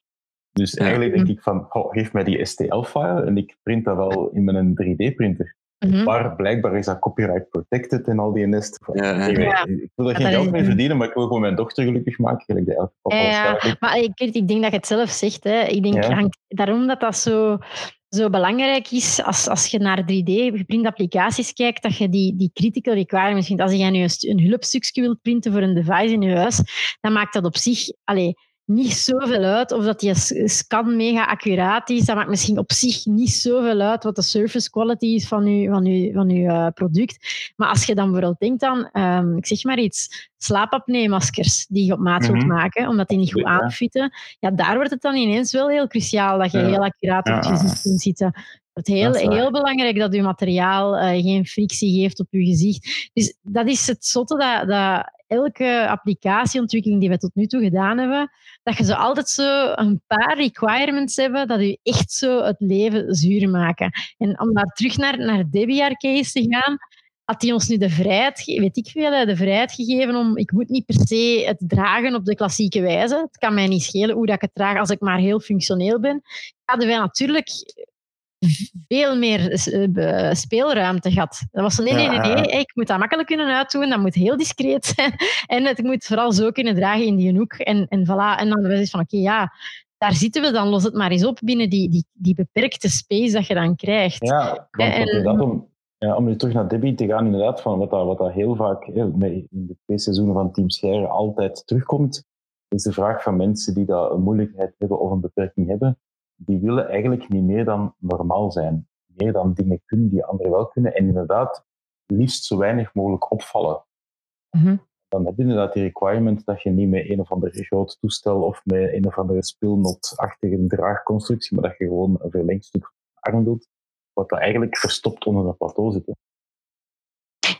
Dus eigenlijk denk ik van, oh, geef mij die STL-file en ik print dat wel in mijn 3D-printer. Mhm. Maar blijkbaar is dat copyright protected en al die nest. Ja, ja. Ik wil er geen geld mee verdienen, maar ik wil gewoon mijn dochter gelukkig maken. Gelijk de elke ja, Maar ik, ik denk dat je het zelf zegt. Hè. Ik denk hangt, daarom dat dat zo, zo belangrijk is als, als je naar 3D-geprinte applicaties kijkt, dat je die, die critical requirements vindt. Als jij nu een, een hulpstukje wilt printen voor een device in je huis, dan maakt dat op zich... Allez, niet zoveel uit of dat die scan mega accuraat is. Dat maakt misschien op zich niet zoveel uit wat de surface quality is van je, van uw, van uw uh, product. Maar als je dan bijvoorbeeld denkt aan, um, ik zeg maar iets, slaapapnee-maskers die je op maat wilt mm -hmm. maken, omdat die niet goed aanfitten, ja, daar wordt het dan ineens wel heel cruciaal dat je ja. heel accuraat op je gezicht kunt zitten. Het is heel, heel belangrijk dat je materiaal uh, geen frictie geeft op je gezicht. Dus dat is het zotte dat, dat elke applicatieontwikkeling die we tot nu toe gedaan hebben, dat je zo altijd zo een paar requirements hebben dat je echt zo het leven zuur maken. En om daar terug naar, naar Debbie case te gaan, had hij ons nu de vrijheid, weet ik veel, de vrijheid gegeven om, ik moet niet per se het dragen op de klassieke wijze. Het kan mij niet schelen hoe dat ik het draag als ik maar heel functioneel ben. Hadden wij natuurlijk veel meer eh, speelruimte gehad. Dat was nee, nee, nee, nee, ik moet dat makkelijk kunnen uitdoen, dat moet heel discreet zijn en het moet vooral zo kunnen dragen in die hoek. En, en voilà, en dan was het van oké, ja, daar zitten we dan, los het maar eens op binnen die, die, die beperkte space dat je dan krijgt. Ja, en, dat om, ja, om nu terug naar Debbie te gaan, inderdaad, van wat dat, wat dat heel vaak in de twee seizoenen van Team Scheire altijd terugkomt, is de vraag van mensen die dat een moeilijkheid hebben of een beperking hebben die willen eigenlijk niet meer dan normaal zijn. Meer dan dingen kunnen die anderen wel kunnen. En inderdaad, liefst zo weinig mogelijk opvallen. Mhm. Dan heb je inderdaad die requirement dat je niet met een of ander groot toestel of met een of andere spilnotachtige draagconstructie, maar dat je gewoon een verlengstuk arm doet, wat dat eigenlijk verstopt onder dat plateau zit.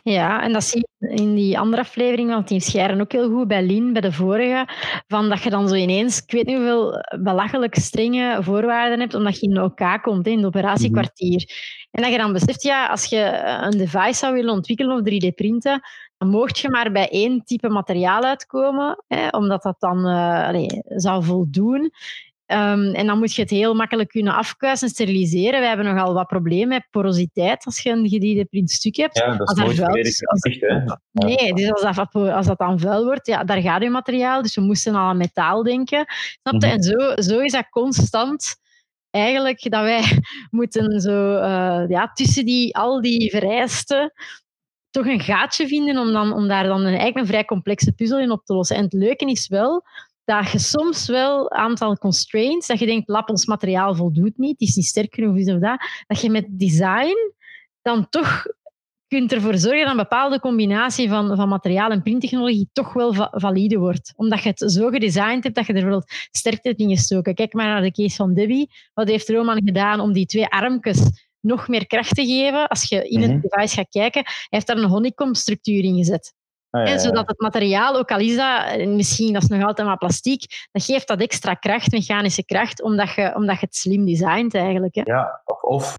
Ja, en dat zie je in die andere aflevering van Team Scheren ook heel goed bij Lien, bij de vorige. Van dat je dan zo ineens, ik weet niet hoeveel belachelijk strenge voorwaarden hebt, omdat je in OK komt, in het operatiekwartier. En dat je dan beseft, ja, als je een device zou willen ontwikkelen of 3D-printen, dan mocht je maar bij één type materiaal uitkomen, hè, omdat dat dan uh, allez, zou voldoen. Um, en dan moet je het heel makkelijk kunnen afkuisen en steriliseren. We hebben nogal wat problemen met porositeit als je een gediende printstuk hebt. Ja, dat is als nooit als, Nee, dus als dat, als dat dan vuil wordt, ja, daar gaat je materiaal. Dus we moesten al aan metaal denken. Snap je? Mm -hmm. En zo, zo is dat constant eigenlijk dat wij moeten zo, uh, ja, tussen die, al die vereisten toch een gaatje vinden om, dan, om daar dan een, eigenlijk een vrij complexe puzzel in op te lossen. En het leuke is wel dat je soms wel een aantal constraints, dat je denkt, lap, ons materiaal voldoet niet, het is niet sterk genoeg of dat, dat je met design dan toch kunt ervoor zorgen dat een bepaalde combinatie van, van materiaal en printtechnologie toch wel va valide wordt. Omdat je het zo gedesigned hebt dat je er wel sterkte hebt ingestoken. Kijk maar naar de case van Debbie. Wat heeft Roman gedaan om die twee armjes nog meer kracht te geven? Als je in het mhm. device gaat kijken, hij heeft daar een honeycomb structuur in gezet. Ah, ja, zodat het materiaal, ook al is dat, misschien dat is nog altijd maar plastiek, dat geeft dat extra kracht, mechanische kracht, omdat je, omdat je het slim designt eigenlijk. Hè. Ja, of, of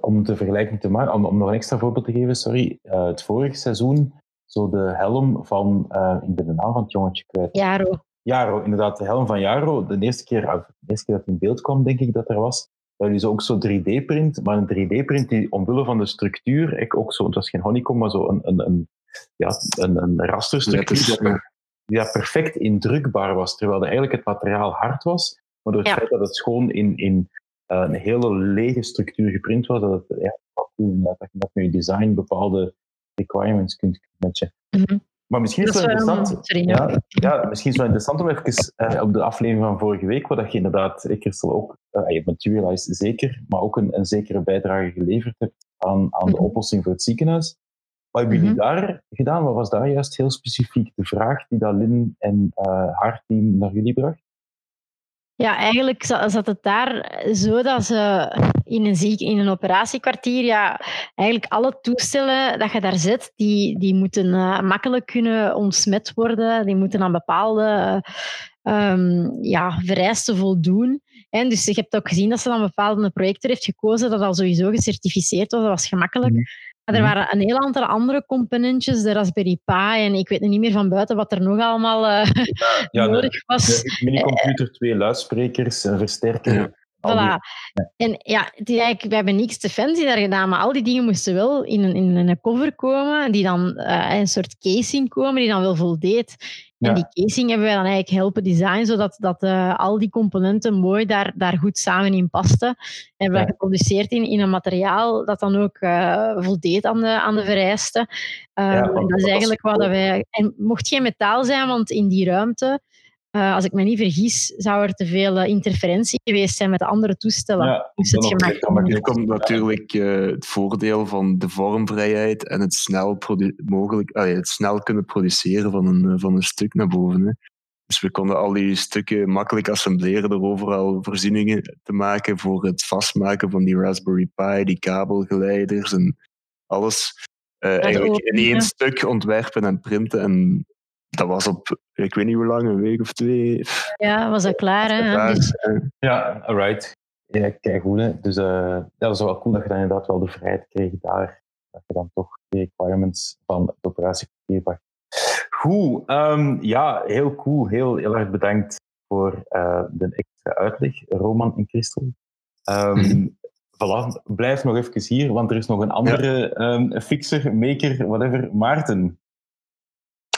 om de vergelijking te maken, om, om nog een extra voorbeeld te geven, sorry, uh, het vorige seizoen, zo de helm van, uh, ik ben de naam van het jongetje kwijt. Jaro. Jaro, inderdaad, de helm van Jaro. De eerste keer, de eerste keer dat in beeld kwam, denk ik dat er was, dat is ook zo 3D-print, maar een 3D-print die omwille van de structuur, ik ook zo, het was geen honeycomb, maar zo een, een, een, ja, een, een rasterstructuur, die ja, perfect indrukbaar was, terwijl eigenlijk het materiaal hard was, maar door het feit dat het gewoon in, in uh, een hele lege structuur geprint was, dat het ja, dat je met je design bepaalde requirements kunt matchen. Mm -hmm. Maar misschien is het wel interessant. Sorry, ja. ja, misschien is het wel interessant om even uh, op de aflevering van vorige week, waar je inderdaad, Christel ook, uh, je Materialize zeker, maar ook een, een zekere bijdrage geleverd hebt aan, aan de mhm. oplossing voor het ziekenhuis. Wat hebben jullie mhm. daar gedaan? Wat was daar juist heel specifiek de vraag die dat Lin en uh, haar team naar jullie bracht? Ja, eigenlijk zat het daar zo dat ze in een, ziek, in een operatiekwartier, ja, eigenlijk alle toestellen dat je daar zet, die, die moeten uh, makkelijk kunnen ontsmet worden. Die moeten aan bepaalde um, ja, vereisten voldoen. En dus je hebt ook gezien dat ze dan bepaalde projector heeft gekozen dat al sowieso gecertificeerd was. Dat was gemakkelijk. Maar er mhm. waren een heel aantal andere componentjes, de Raspberry Pi en ik weet niet meer van buiten wat er nog allemaal uh, ja, nodig was. De minicomputer, twee luidsprekers, een versterker. Voilà. En ja, we hebben niks te fancy daar gedaan, maar al die dingen moesten wel in een, in een cover komen, die dan uh, een soort casing komen, die dan wel voldeed. En die casing hebben wij dan eigenlijk helpen designen, zodat dat, uh, al die componenten mooi daar, daar goed samen in pasten. En hebben we geproduceerd in, in een materiaal dat dan ook uh, voldeed aan de, aan de vereisten. En dat is eigenlijk wat wij... En mocht geen metaal zijn, want in die ruimte uh, als ik me niet vergis, zou er te veel uh, interferentie geweest zijn met andere toestellen. Ja, dus het gemaakt er komt natuurlijk uh, het voordeel van de vormvrijheid en het snel, mogelijk, het snel kunnen produceren van een, van een stuk naar boven. Hè. Dus we konden al die stukken makkelijk assembleren door overal voorzieningen te maken voor het vastmaken van die Raspberry Pi, die kabelgeleiders en alles. eigenlijk in één stuk ontwerpen en printen en dat was op, ik weet niet hoe lang, een week of twee. Ja, was dat klaar, hè? Dus... Ja, alright. Ja, kijk goed. Hè. Dus uh, dat was wel cool dat je dan inderdaad wel de vrijheid kreeg daar. Dat je dan toch de requirements van het operatiepapier pakt. Goed, um, ja, heel cool. Heel, heel erg bedankt voor uh, de extra uitleg, Roman en Christel. Um, voilà, blijf nog even hier, want er is nog een andere ja. um, fixer, maker, whatever, Maarten.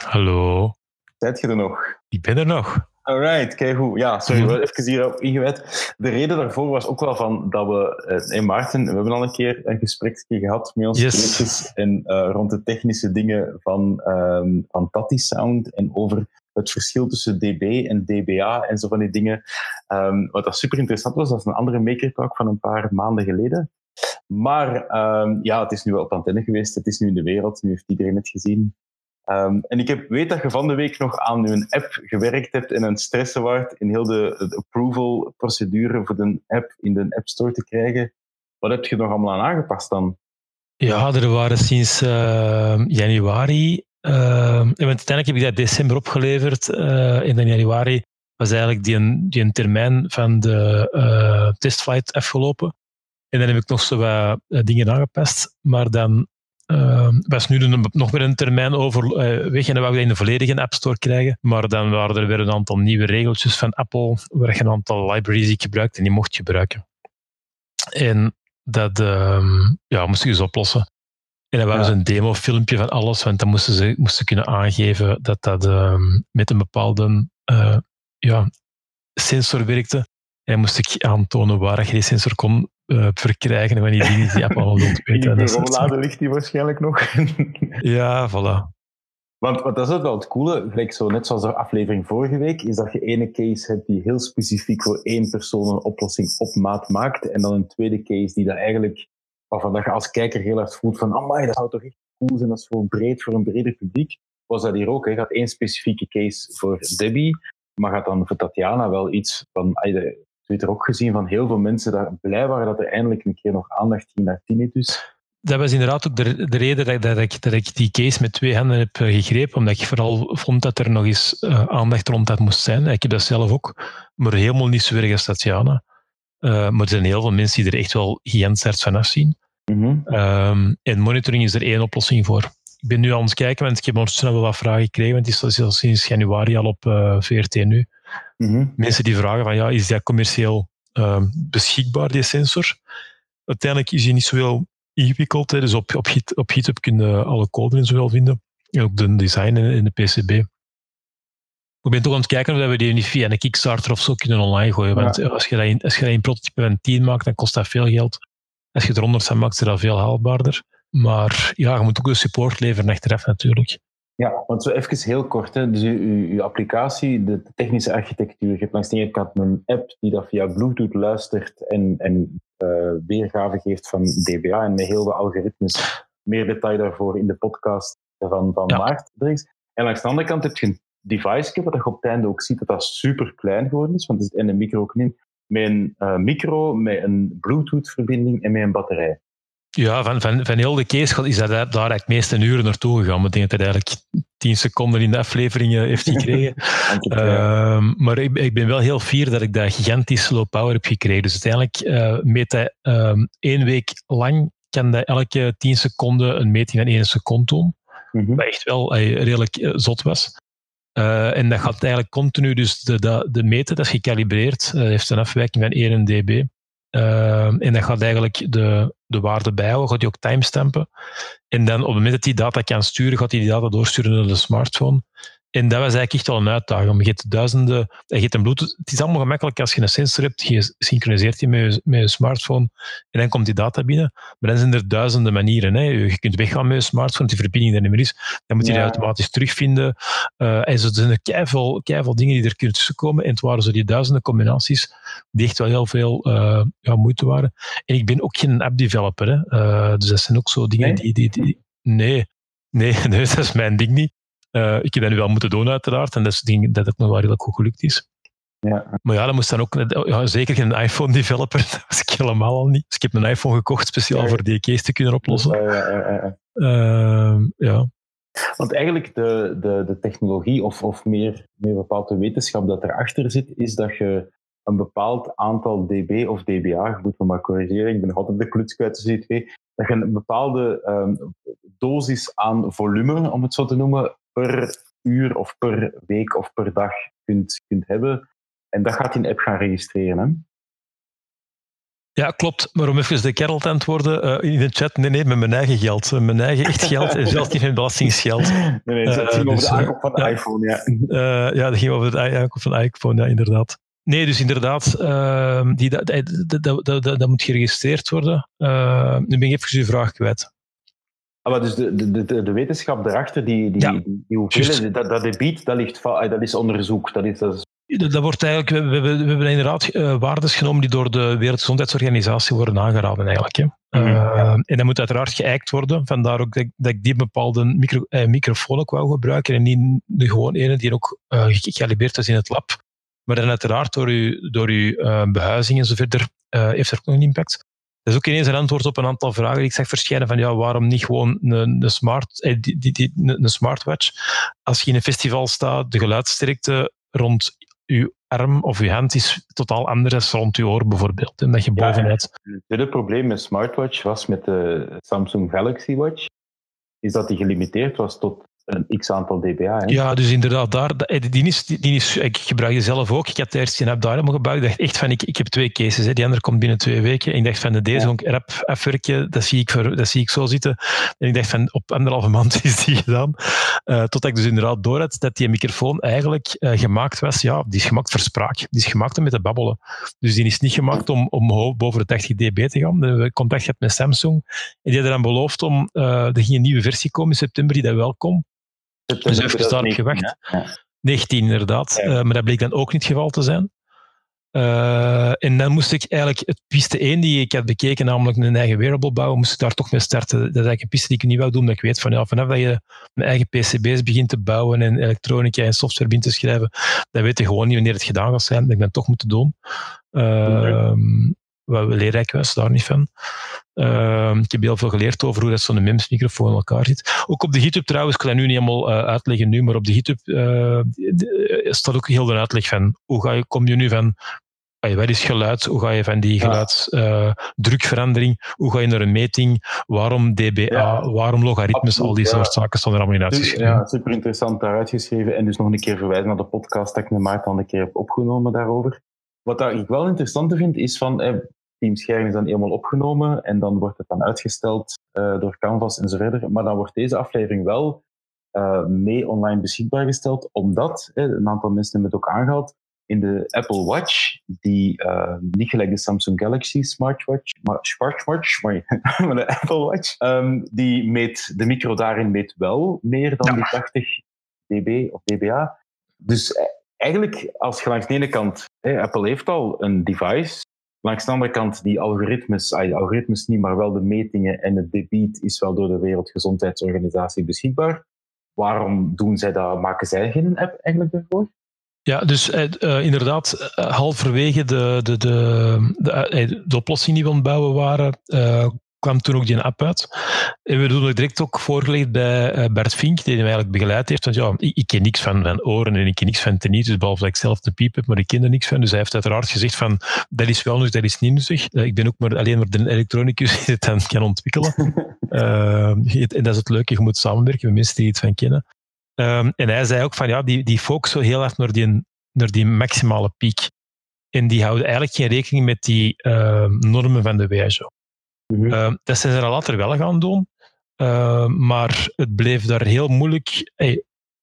Hallo. Zijt je er nog? Ik ben er nog. Alright, kijk hoe. Ja, sorry, we even hierop ingewijd. De reden daarvoor was ook wel van dat we, eh, Maarten, we hebben al een keer een gesprek gehad met ons yes. en uh, rond de technische dingen van, um, van Tati Sound en over het verschil tussen DB en DBA en zo van die dingen. Um, wat dat super interessant was, dat is een andere maker talk van een paar maanden geleden. Maar um, ja, het is nu wel op antenne geweest, het is nu in de wereld, nu heeft iedereen het gezien. Um, en ik heb, weet dat je van de week nog aan een app gewerkt hebt en een stressen waard in heel de, approval-procedure voor de app in de App Store te krijgen. Wat heb je nog allemaal aan aangepast dan? Ja, er waren sinds uh, januari, uh, en uiteindelijk heb ik dat december opgeleverd. Uh, in januari was eigenlijk die een, die een termijn van de uh, testflight afgelopen. En dan heb ik nog zo wat dingen aangepast. Maar dan uh, was nu een, nog weer een termijn over uh, weg en dan wou ik dat in de volledige App Store krijgen. Maar dan waren er weer een aantal nieuwe regeltjes van Apple, waar je een aantal libraries die ik gebruikte en die mocht gebruiken. En dat uh, ja, moest ik dus oplossen. En dan waren ze een demofilmpje van alles, want dan moesten ze moesten kunnen aangeven dat dat ehm, met een bepaalde uh, ja, sensor werkte. En dan moest ik aantonen waar je die sensor kon uh, verkrijgen van die dingen die Apple al. In de rolade ligt die waarschijnlijk nog. ja, voilà. Want wat dat is het wel het coole, gelijk zo net zoals de aflevering vorige week, is dat je ene case hebt die heel specifiek voor één persoon een oplossing op maat maakt. En dan een tweede case die dat eigenlijk, waarvan dat je als kijker heel erg voelt van, amai, dat zou toch echt cool zijn, dat is voor breed, voor een breder publiek. Was dat hier ook, hè? gaat één specifieke case voor Debbie, maar gaat dan voor Tatjana wel iets van, Twitter ook gezien van heel veel mensen daar blij waren dat er eindelijk een keer nog aandacht ging naar tinnitus. Dat was inderdaad ook de, de reden dat, dat, ik, dat ik die case met twee handen heb eh, gegrepen, omdat ik vooral vond dat er nog eens uh, aandacht rond dat moest zijn. Ik heb dat zelf ook, maar helemaal niet zo erg als Tatjana. Uh, maar er zijn heel veel mensen die er echt wel gigantisch van afzien. Mm -hmm. en monitoring is er één oplossing voor. Ik ben nu aan het kijken, want ik heb ondertussen wel wat vragen gekregen, want het is al sinds januari al op uh, VRT nu. Mm -hmm. Mensen die vragen van, ja, is dat commercieel uh, beschikbaar, die sensor? Uiteindelijk is hij niet zoveel ingewikkeld. Hè. Dus op, op, Git, op GitHub kun je alle code en zo wel vinden. En ook de design in, de PCB. Ik ben toch aan het kijken of we die niet via een Kickstarter of zo kunnen online gooien. Want als je dat in, als je dat in prototype van 10 maakt, dan kost dat veel geld. Als je er 100 van maakt, is dat veel haalbaarder. Maar ja, je moet ook de support leveren achteraf natuurlijk. Ja, want zo even heel kort. Hè. Dus uw, applicatie, de technische architectuur. Je hebt langs de ene kant een app die dat via Bluetooth luistert en, en uh, weergave geeft van DBA en met heel de algoritmes. Meer detail daarvoor in de podcast van, van ja. Maart. En langs de andere kant heb je een device, wat je op het einde ook ziet dat dat super klein geworden is, want er zit een micro ook in, met een uh, micro, met een Bluetooth-verbinding en met een batterij. Ja, van, van, van heel de case is dat daar eigenlijk meeste uren naartoe gegaan. Ik denk dat hij eigenlijk tien seconden in de aflevering heeft gekregen. uh, maar ik, ik, ben wel heel fier dat ik dat gigantisch low power heb gekregen. Dus uiteindelijk uh, meet hij uh, één week lang, kan hij elke tien seconden een meting van één seconde doen. Mm Wat echt wel redelijk eh, zot was. Uh, en dat gaat eigenlijk continu, dus de, de, de meten, dat is gecalibreerd, uh, heeft een afwijking van 1 dB. Uh, en dat gaat eigenlijk de, de waarde bijhouden, gaat hij ook timestampen. En dan op het moment dat hij data kan sturen, gaat hij die data doorsturen naar de smartphone. En dat was eigenlijk echt wel een uitdaging. Je hebt duizenden, je hebt een Bluetooth. Het is allemaal gemakkelijk als je een sensor hebt, je synchroniseert die met je, met je smartphone en dan komt die data binnen. Maar dan zijn er duizenden manieren. Hè. Je kunt weggaan met je smartphone, die verbinding er niet meer is. Dan moet je die automatisch terugvinden. Uh, en zo zijn er keiveel, keiveel dingen die er kunnen tussenkomen. En het waren zo die duizenden combinaties die echt wel heel veel uh, ja, moeite waren. En ik ben ook geen app-developer. Hè. Uh, dus dat zijn ook zo dingen die, die, die... Nee, nee, nee, dat is mijn ding niet. Uh, ik heb dat nu wel moeten doen, uiteraard. En dat is ding dat het nog wel redelijk goed gelukt is. Ja. Maar ja, dat moest dan ook... Ja, zeker geen iPhone-developer. Dat was ik helemaal al niet. Dus ik heb een iPhone gekocht speciaal ja. voor die case te kunnen oplossen. Ja, uh, ja. Want eigenlijk de, de, de technologie, of, of meer, meer bepaald de wetenschap dat erachter zit, is dat je een bepaald aantal dB of dBA, je moet me maar corrigeren, ik ben nog altijd de kluts tussen die twee, dat je een bepaalde um, dosis aan volume, om het zo te noemen, per uur of per week of per dag kunt, kunt hebben. En dat gaat in de app gaan registreren. Hè? Ja, klopt. Maar om even de kerel te antwoorden uh, in de chat, nee, nee, met mijn eigen geld. Mijn eigen echt geld en zelfs niet mijn belastingsgeld. Nee, nee, het ging uh, over dus, de aankoop van de uh, iPhone, ja. ja, dat ging over de aankoop van de iPhone, ja, inderdaad. Nee, dus inderdaad, uh, die, dat, dat, dat, dat, moet geregistreerd worden. Nu ben ik even uw vraag kwijt. Ah, maar dus de, de, de, de wetenschap daarachter, die, die, ja, die, die hoeveelheid, dat, dat debiet, dat, ligt, dat is onderzoek. Dat is, dat is dat wordt eigenlijk, we, we, we hebben inderdaad uh, waardes genomen die door de Wereldgezondheidsorganisatie worden aangeraden eigenlijk. Hè. Mm uh, en dat moet uiteraard geëikt worden. Vandaar ook dat, dat ik die bepaalde micro, uh, microfoon ook wou gebruiken en niet de gewoon ene die ook gekalibreerd is in het lab. Maar dan uiteraard door uw, door uw behuizing en zo verder heeft er ook nog een impact. Dat is ook ineens een antwoord op een aantal vragen die ik zag verschijnen van ja, waarom niet gewoon een, een, smart, die, die, die, een smartwatch? Als je in een festival staat, de geluidssterkte rond je arm of je hand is totaal anders dan rond je oor bijvoorbeeld. En dat je bovenuit... Ja, het probleem met smartwatch was met de Samsung Galaxy Watch, is dat die gelimiteerd was tot een x aantal dBA. Hè? Ja, dus inderdaad, daar, eh, die is, die is, ik gebruik die zelf ook. Ik heb de eerste app daar helemaal gebruikt. Ik dacht echt van, ik, ik heb twee cases, hè. die andere komt binnen twee weken. En ik dacht van, de deze ja. app afwerken, dat zie, ik voor, dat zie ik zo zitten. En ik dacht van, op anderhalve maand is die gedaan. Uh, totdat ik dus inderdaad door had dat die microfoon eigenlijk uh, gemaakt was, ja, die is gemaakt voor spraak. Die is gemaakt om met te babbelen. Dus die is niet gemaakt om, om boven de 80 dB te gaan. We hebben contact gehad met Samsung. En die hadden dan beloofd om, uh, er ging een nieuwe versie komen in september, die dat wel komt. Dus even daarop gewacht. Ja. 19 inderdaad, ja. uh, maar dat bleek dan ook niet het geval te zijn. Uh, en dan moest ik eigenlijk het piste 1 die ik had bekeken, namelijk een eigen wearable bouwen, moest ik daar toch mee starten. Dat is eigenlijk een piste die ik niet wou doen, maar ik weet van ja, vanaf dat je een eigen PCB's begint te bouwen en elektronica en software begint te schrijven, dan weet je gewoon niet wanneer het gedaan gaat zijn. Dat ik ben toch moeten doen. Uh, wat leerrijk was, daar niet van. Uh, ik heb heel veel geleerd over hoe dat zo'n MEMS-microfoon in elkaar zit. Ook op de GitHub trouwens, ik kan het nu niet helemaal uh, uitleggen nu, maar op de GitHub uh, staat ook heel de uitleg van hoe ga je, kom je nu van wat is geluid? Hoe ga je van die geluidsdrukverandering? hoe ga je naar een meting? Waarom DBA? Waarom logaritmes? al die soort zaken staan er allemaal in uitgeschreven. Ja, super interessant daar uitgeschreven. En dus nog een keer verwijzen naar de podcast dat ik met Maarten al een keer heb opgenomen daarover. Wat ik wel interessant vind, is van... Eh, Team Scherm is dan eenmaal opgenomen en dan wordt het dan uitgesteld uh, door Canvas en zo verder. Maar dan wordt deze aflevering wel uh, mee online beschikbaar gesteld, omdat, eh, een aantal mensen hebben het ook aangehaald, in de Apple Watch, die uh, niet gelijk de Samsung Galaxy Smartwatch, maar Smartwatch, maar, maar de Apple Watch, um, die meet, de micro daarin meet wel meer dan die 80 dB of dBA. Dus eigenlijk, als je langs de ene kant, Apple heeft al een device Langs de andere kant, die algoritmes, algoritmes niet, maar wel de metingen en het debiet is wel door de Wereldgezondheidsorganisatie beschikbaar. Waarom doen zij dat? Maken zij geen app eigenlijk ervoor? Ja, dus uh, inderdaad, uh, halverwege de, de, de, de, de, oplossing die we het bouwen waren, kwam toen ook die app uit. En we doen het direct ook voorgelegd bij uh, Bert Vink, die hem eigenlijk begeleid heeft. Want ja, ik, ik ken niks van, van oren en ik ken niks van tinnitus, behalve dat ik zelf de piep heb, maar ik ken er niks van. Dus hij heeft uiteraard gezegd van, dat is wel nuttig, dat is niet nuttig. Uh, ik ben ook maar alleen maar de elektronicus die het dan kan ontwikkelen. uh, en dat is het leuke, je moet samenwerken met mensen die iets van kennen. Um, en hij zei ook van, ja, die, die focussen heel erg naar die, naar die maximale piek. En die houden eigenlijk geen rekening met die normen van de WHO. -hmm. uh, dat zijn ze er later wel gaan doen. Uh, maar het bleef daar heel moeilijk.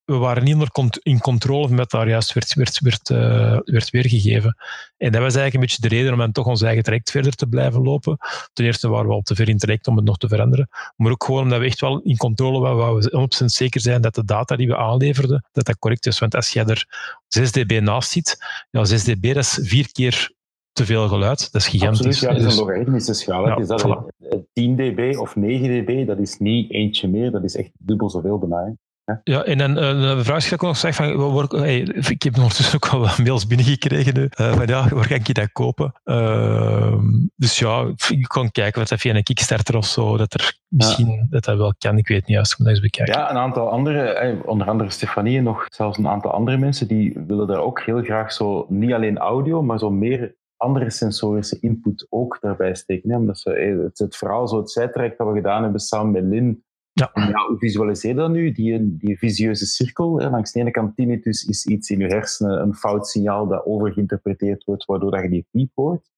We waren niet meer in controle met daar juist werd, werd, werd, uh, werd weergegeven. En dat was eigenlijk een beetje de reden om dan toch ons eigen traject verder te blijven lopen. Ten eerste waren we al te ver in traject om het nog te veranderen. Maar ook gewoon omdat we echt wel in controle waren, waar we 100% zeker zijn dat de data die we aanleverden, dat dat correct is. Want als jij er 6 dB naast ziet, ja, 6 dB dat is vier keer te veel geluid. Dat is gigantisch. Absoluut, ja, dat is een logaritmische schaal. Ja, is dat voilà. 10 dB of 9 dB, dat is niet eentje meer, dat is echt dubbel zoveel bijna. Ja. ja, en dan uh, een vraag die ik nog zeg, van, hey, ik heb ondertussen ook wel wat mails binnengekregen nu, uh, van ja, waar kan ik dat kopen? Uh, dus ja, ik kan kijken wat via een Kickstarter of zo, dat er misschien ja. dat, dat wel kan, ik weet niet juist, ik moet dat eens bekijken. Ja, een aantal andere, onder andere Stefanie en nog zelfs een aantal andere mensen, die willen daar ook heel graag zo, niet alleen audio, maar zo meer andere sensorische input ook daarbij steken. Hè? Omdat ze, het, het verhaal, zo het zijtraject dat we gedaan hebben samen met Lin, ja. ja hoe visualiseer je dat nu? Die, die visieuze cirkel. Hè? Langs de ene kant tinnitus is iets in je hersenen, een fout signaal dat overgeïnterpreteerd wordt, waardoor dat je die piep hoort.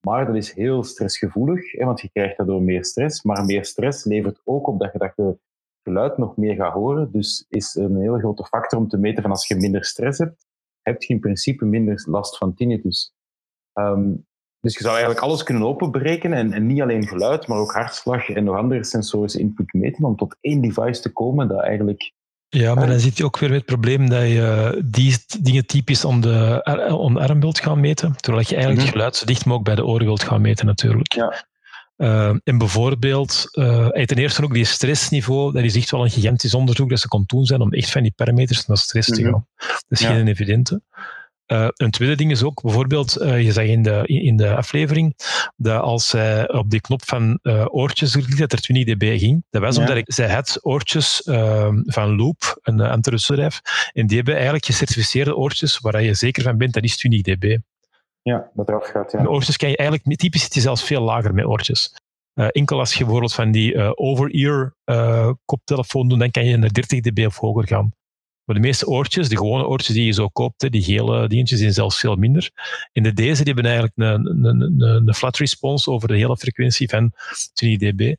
Maar dat is heel stressgevoelig, hè? want je krijgt daardoor meer stress. Maar meer stress levert ook op dat je dat geluid nog meer gaat horen. Dus is een hele grote factor om te meten van als je minder stress hebt, heb je in principe minder last van tinnitus. Um, dus je zou eigenlijk alles kunnen openberekenen en, en, niet alleen geluid, maar ook hartslag en nog andere sensorische input meten om tot één device te komen dat eigenlijk... Ja, maar dan zit je ook weer met het probleem dat je die dingen typisch om de, om de arm wilt gaan meten, terwijl je eigenlijk het geluid zo dicht mogelijk bij de oren wilt gaan meten natuurlijk. Ja. Uh, en bijvoorbeeld, uh, ten eerste ook die stressniveau, dat is echt wel een gigantisch onderzoek dat ze kon doen zijn om echt van die parameters naar stress te gaan. Mm -hmm. Dat is ja. geen evidente. Uh, een tweede ding is ook, bijvoorbeeld, uh, je zag in de, in de aflevering, dat als zij op die knop van uh, oortjes dat er 20 dB ging. Dat was ja. omdat ik, zij had oortjes ehm, van Loop, een antirutsbedrijf, en die hebben eigenlijk gecertificeerde oortjes waar je zeker van bent, dat is 20 dB. Ja, dat eraf gaat, ja. En oortjes kan je eigenlijk, typisch zit je zelfs veel lager met oortjes. enkel als je bijvoorbeeld van die over-ear koptelefoon doet, dan kan je naar 30 dB of hoger gaan. Maar de meeste oortjes, de gewone oortjes die je zo koopt, die gele dingetjes, zijn zelfs veel minder. En de deze die hebben eigenlijk een, een, een, een flat response over de hele frequentie van 20 dB.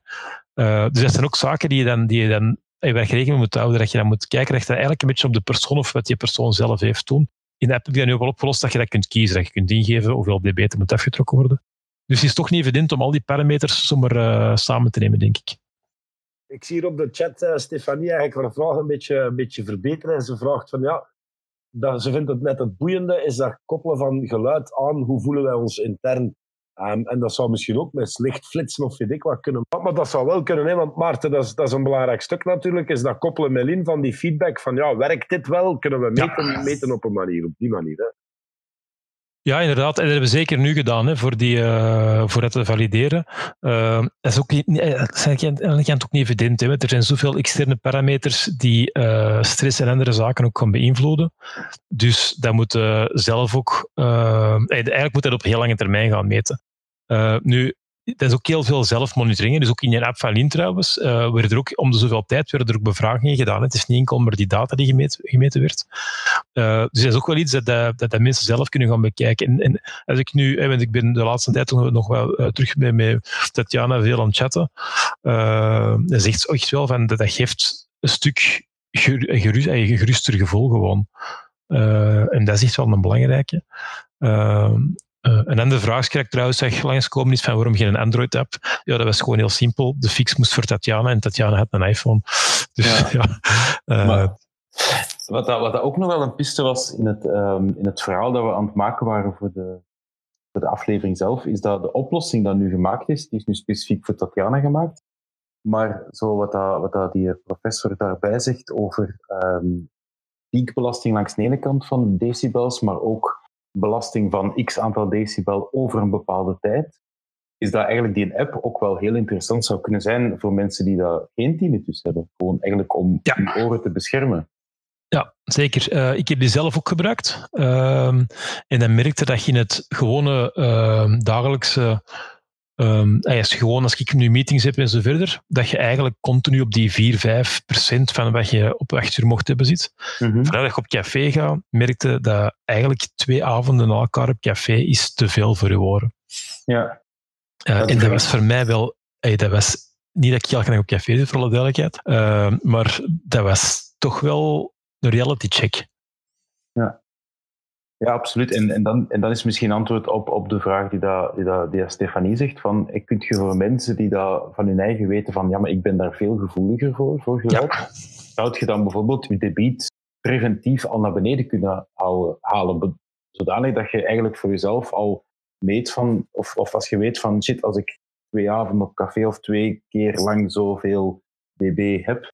Uh, dus dat zijn ook zaken die je dan, die je dan waar je rekening moet houden, dat je dan moet kijken dat je eigenlijk een beetje op de persoon of wat die persoon zelf heeft doen. In de app heb je nu ook wel opgelost dat je dat kunt kiezen, dat je kunt ingeven hoeveel dB er moet afgetrokken worden. Dus het is toch niet evident om al die parameters zomaar uh, samen te nemen, denk ik ik zie hier op de chat uh, Stefanie eigenlijk haar vraag een beetje, een beetje verbeteren. En ze vraagt van ja, dat, ze vindt het net het boeiende, is dat koppelen van geluid aan hoe voelen wij ons intern. Um, en dat zou misschien ook met licht flitsen of weet ik wat kunnen. Maar dat zou wel kunnen, hè, want Maarten, dat is, dat is een belangrijk stuk natuurlijk, is dat koppelen met Lin van die feedback van ja, werkt dit wel? Kunnen we meten, ja. meten op een manier, op die manier. Hè? Ja, inderdaad. En dat hebben we zeker nu gedaan hè, voor, die, uh, voor het te valideren. Uh, dat is ook niet, dat ook niet evident. Hè, er zijn zoveel externe parameters die uh, stress en andere zaken ook gaan beïnvloeden. Dus dat moet zelf ook. eigenlijk moet dat op heel lange termijn gaan meten. nu, dat is ook heel veel zelfmonitoring. Dus ook in je app van Lin trouwens, uh, er ook om de zoveel tijd werden er ook bevragingen gedaan. Het is niet enkel maar die data die gemeten, gemeten werd. Uh, dus dat is ook wel iets dat, dat, dat, mensen zelf kunnen gaan bekijken. En, en als ik nu, want ik ben de laatste tijd nog wel terug met, met Tatjana veel aan het chatten, dat zegt echt wel van dat, dat geeft een stuk gerust, geruster gevoel gewoon. en dat is echt wel een belangrijke. Uh, een andere vraag krijg ik trouwens zeg, langskomen is van waarom geen Android-app? Ja, dat was gewoon heel simpel. De fix moest voor Tatjana en Tatjana had een iPhone. Dus, ja. ja uh, wat, dat, wat dat ook nog wel een piste was in het, um, in het verhaal dat we aan het maken waren voor de, voor de aflevering zelf, is dat de oplossing die nu gemaakt is, die is nu specifiek voor Tatjana gemaakt. Maar zo wat, dat, wat dat die professor daarbij zegt over um, piekbelasting langs de ene kant van decibels, maar ook belasting van x aantal decibel over een bepaalde tijd, is dat eigenlijk die app ook wel heel interessant zou kunnen zijn voor mensen die daar geen tinnitus hebben. Gewoon eigenlijk om ja. hun oren te beschermen. Ja, zeker. Uh, ik heb die zelf ook gebruikt. Uh, en dan merkte dat je in het gewone uh, dagelijkse Um, als, gewoon als ik nu meetings heb en zo verder, dat je eigenlijk continu op die 4, 5 procent van wat je op acht uur mocht hebben zit. Mm -hmm. Je op café gaat, merkte dat eigenlijk twee avonden na elkaar op café is te veel voor je oren. Ja. Uh, en dat was voor mij wel, hey, dat was niet dat ik elke dag op café zit, voor alle duidelijkheid, uh, maar dat was toch wel een reality check. Ja. Absoluut. En, en, dan, en dan is misschien antwoord op, op de vraag die, dat, die, dat, die Stefanie zegt. Van, ik kunt je voor mensen die dat van hun eigen weten van ja, maar ik ben daar veel gevoeliger voor, voor geluid. Ja. Zou je dan bijvoorbeeld je debiet preventief al naar beneden kunnen houden, halen? Zodanig dat je eigenlijk voor jezelf al meet van, of, of als je weet van shit, als ik twee avonden op café of twee keer lang zoveel dB heb,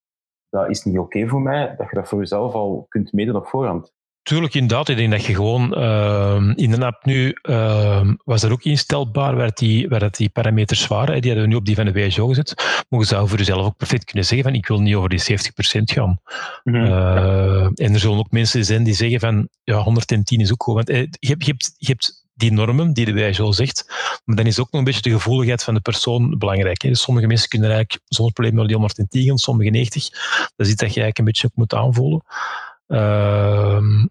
dat is niet oké voor mij, dat je dat voor jezelf al kunt meten op voorhand. Tuurlijk, inderdaad. Ik denk dat je gewoon uh, in de app nu uh, was er ook instelbaar waar die, waar die parameters waren. Die hadden we nu op die van de WSO gezet. Maar je zou voor jezelf ook perfect kunnen zeggen van ik wil niet over die 70% gaan. Mm -hmm. uh, en er zullen ook mensen zijn die zeggen van ja, 110 is ook goed. Want eh, je, hebt, je, hebt, je hebt die normen die de WSO zegt, maar dan is ook nog een beetje de gevoeligheid van de persoon belangrijk. Hè. Dus sommige mensen kunnen eigenlijk zonder probleem naar die 110 gaan, sommige 90. Dat is iets dat je eigenlijk een beetje ook moet aanvoelen. Uh,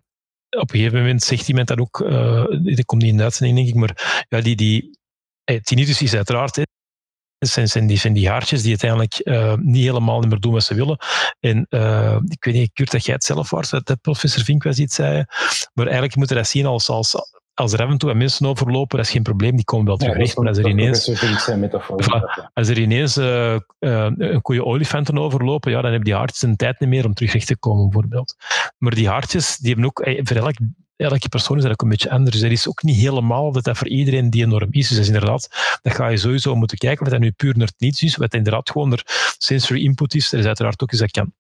op een gegeven moment zegt iemand dat ook, uh, dat komt niet in de uitzending denk ik, maar ja, die, die hey, tinnitus is uiteraard, hè, zijn, zijn, die, zijn die haartjes die uiteindelijk uh, niet helemaal meer doen wat ze willen. En ik weet niet, Kurt, dat jij het zelf was, dat professor Vink was iets zei, maar eigenlijk moeten dat zien als, als als er af en toe mensen overlopen, dat is geen probleem, die komen wel terug. Ja, maar als er ineens, als er ineens uh, uh, een koeie olifanten overlopen, ja, dan hebben die haartjes een tijd niet meer om terug recht te komen, bijvoorbeeld. Maar die haartjes, die hebben ook, eh, voor elk, elke persoon is dat ook een beetje anders. Dat is ook niet helemaal dat dat voor iedereen die enorm is. Dus dat is inderdaad, dat ga je sowieso moeten kijken, wat dat nu puur naar het niets is, wat inderdaad gewoon er sensory input is. Er is uiteraard ook eens dat kan.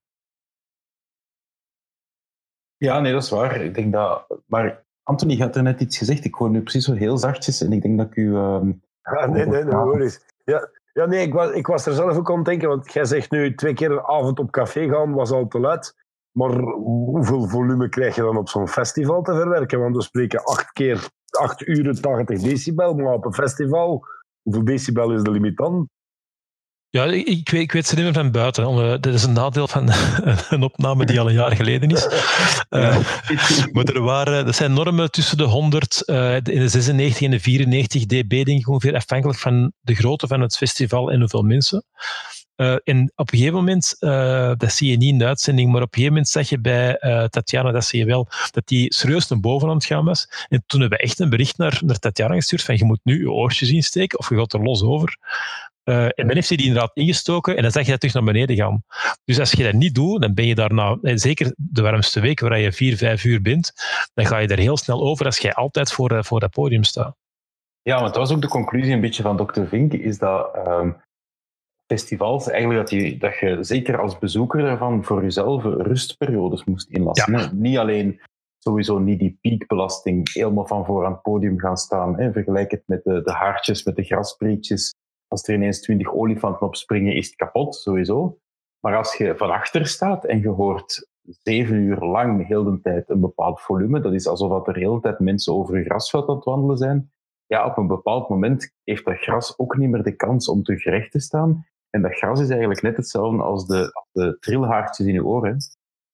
Ja, nee, dat is waar. Ik denk dat, maar Anthony had er net iets gezegd. Ik hoor nu precies zo heel zachtjes en ik denk dat ik u. Uh, ja, nee, nee, nee, hoor. Ja, ja, nee, ik was, ik was er zelf ook aan het denken, want jij zegt nu twee keer een avond op café gaan was al te luid. Maar hoeveel volume krijg je dan op zo'n festival te verwerken? Want we spreken acht keer acht uren 80 decibel, maar op een festival, hoeveel decibel is de limiet dan? Ja, ik, weet, ik weet ze niet meer van buiten. Dat is een nadeel van een opname die al een jaar geleden is. Uh, maar er waren, dat zijn normen tussen de 100, uh, in de 96 en de 94 dB, denk ik ongeveer, afhankelijk van de grootte van het festival en hoeveel mensen. Uh, en op een gegeven moment, uh, dat zie je niet in de uitzending, maar op een gegeven moment zeg je bij uh, Tatjana, dat zie je wel, dat die serieus naar boven aan het gaan was. En toen hebben we echt een bericht naar, naar Tatjana gestuurd van je moet nu je oortjes insteken of je gaat er los over. Uh, en dan heeft hij die inderdaad ingestoken en dan zeg je dat terug naar beneden gaan. Dus als je dat niet doet, dan ben je daarna, zeker de warmste week waar je vier, vijf uur bent, dan ga je er heel snel over als jij altijd voor, uh, voor dat podium staat. Ja, maar dat was ook de conclusie een beetje van Dr. Vink, is dat uh, festivals eigenlijk dat je, dat je zeker als bezoeker daarvan voor jezelf rustperiodes moest inlassen. Ja. Niet alleen sowieso niet die piekbelasting helemaal van voor aan het podium gaan staan. Hè. Vergelijk het met de, de haartjes, met de grasprietjes. Als er ineens twintig olifanten op springen, is het kapot, sowieso. Maar als je van achter staat en je hoort zeven uur lang de tijd een bepaald volume, dat is alsof er de hele tijd mensen over een grasveld aan het wandelen zijn. Ja, op een bepaald moment heeft dat gras ook niet meer de kans om terug recht te staan. En dat gras is eigenlijk net hetzelfde als de, de trilhaartjes in je oren.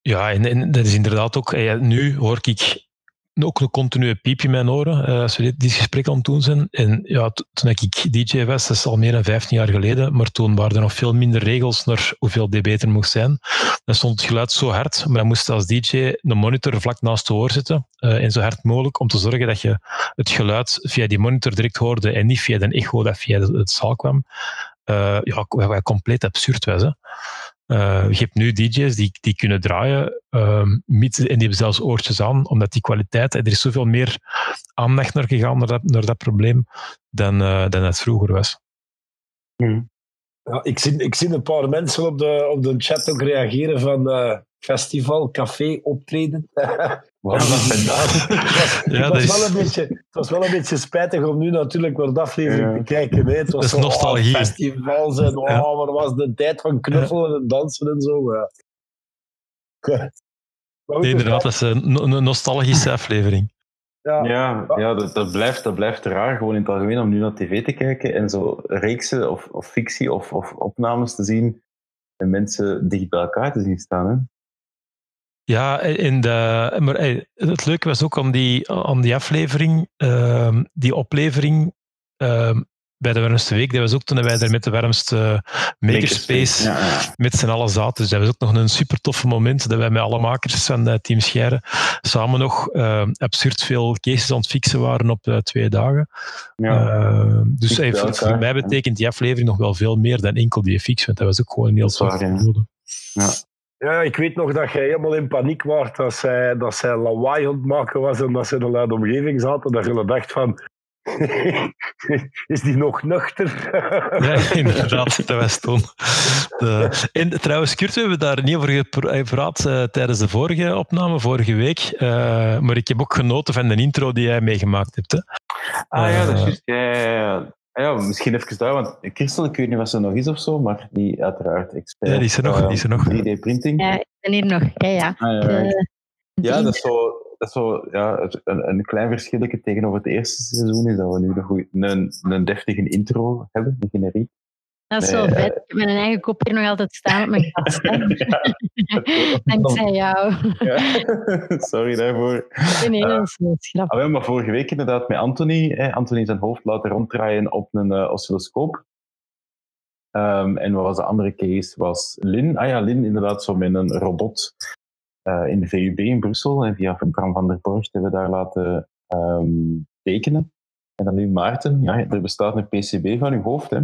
Ja, en, en dat is inderdaad ook... eh, nu hoor ik ook een continue piepje in mijn oren eh, als we dit, gesprek aan het doen zijn. En ja, toen ik DJ was, dat is al meer dan 15 jaar geleden, maar toen waren er nog veel minder regels naar hoeveel dB er moest zijn. Dan stond het geluid zo hard, maar dan moest als DJ een monitor vlak naast de oor zetten eh, en zo hard mogelijk om te zorgen dat je het geluid via die monitor direct hoorde en niet via de echo dat via de, het zaal kwam. Eh, ja, wat compleet absurd was. Hè. Eh, je hebt nu DJ's die, die kunnen draaien, ehm, mits- en die hebben zelfs oortjes aan, omdat die kwaliteit, er is zoveel meer aandacht naar gegaan naar dat, naar dat probleem dan, eh, dan het vroeger was. Ja, ik, zie, ik zie een paar mensen op de, op de chat ook reageren van eh, festival, café, optreden. Wat was dat? Ja, was wel een beetje, het was wel een beetje spijtig om nu natuurlijk naar de aflevering Ja. te kijken. Hè. Het was Dat is zo, nostalgie. oh, festivals en oh, Ja. waar was de tijd van knuffelen en dansen en zo. Ja. Nee, inderdaad, dat is een, no- een nostalgische aflevering. ja, Ja, ja dat, dat, blijft, dat blijft raar, gewoon in het algemeen, om nu naar tv te kijken en zo reeksen of, of fictie of, of opnames te zien en mensen dicht bij elkaar te zien staan. Hè? Ja, en de, maar hey, het leuke was ook aan die, aan die aflevering, ehm, die oplevering ehm, bij de warmste week, dat was ook toen wij daar met de warmste makerspace Ja, ja. met z'n allen zaten. Dus dat was ook nog een super toffe moment dat wij met alle makers van eh, Team Scheire samen nog eh, absurd veel cases aan het fixen waren op eh, twee dagen. Ja. Eh, dus hey, voor, mij betekent die aflevering nog wel veel meer dan enkel die fix, want dat was ook gewoon een heel Dat is waar, toffe ja. Ja, ik weet nog dat jij helemaal in paniek was dat zij, dat zij lawaai aan het maken was en dat ze in een luide omgeving zaten. Dat je dacht van, is die nog nuchter? Ja, inderdaad, dat was toen. De, en trouwens, Kurt, we hebben daar niet over gepro- gepraat eh, tijdens de vorige opname, vorige week. Eh, maar ik heb ook genoten van de intro die jij meegemaakt hebt. Hè. Ah ja, dat is Eh, juist. Ja, ja, ja. Ah, ja, misschien even daar, want Christel, ik weet niet of ze nog is of zo, maar die uiteraard expert. Ja, die is er nog, eh, die is er nog. 3D-printing. Ja, ik ben hier nog. Ja, ja. Ah, ja, ja. De- Ja, dat is zo, dat is zo ja, een, een klein verschilletje tegenover het eerste seizoen is dat we nu een, goeie, een, een deftige intro hebben, een generiek. Dat is Nee, wel eh, vet. Ik heb mijn eigen kop hier nog altijd staan op mijn kast. hè. Dankzij jou. Ja. Sorry daarvoor. Nee, nee, dat is dat is grappig. Ah, wel, maar vorige week inderdaad met Anthony. Hè, Anthony zijn hoofd laten ronddraaien op een eh, oscilloscoop. Ehm, en wat was de andere case? Was Lin. Ah ja, Lin inderdaad zo met een robot eh, in de VUB in Brussel. En via Bram van der Borst hebben we daar laten ehm, tekenen. En dan nu Maarten. Ja, er bestaat een PCB van uw hoofd. Hè?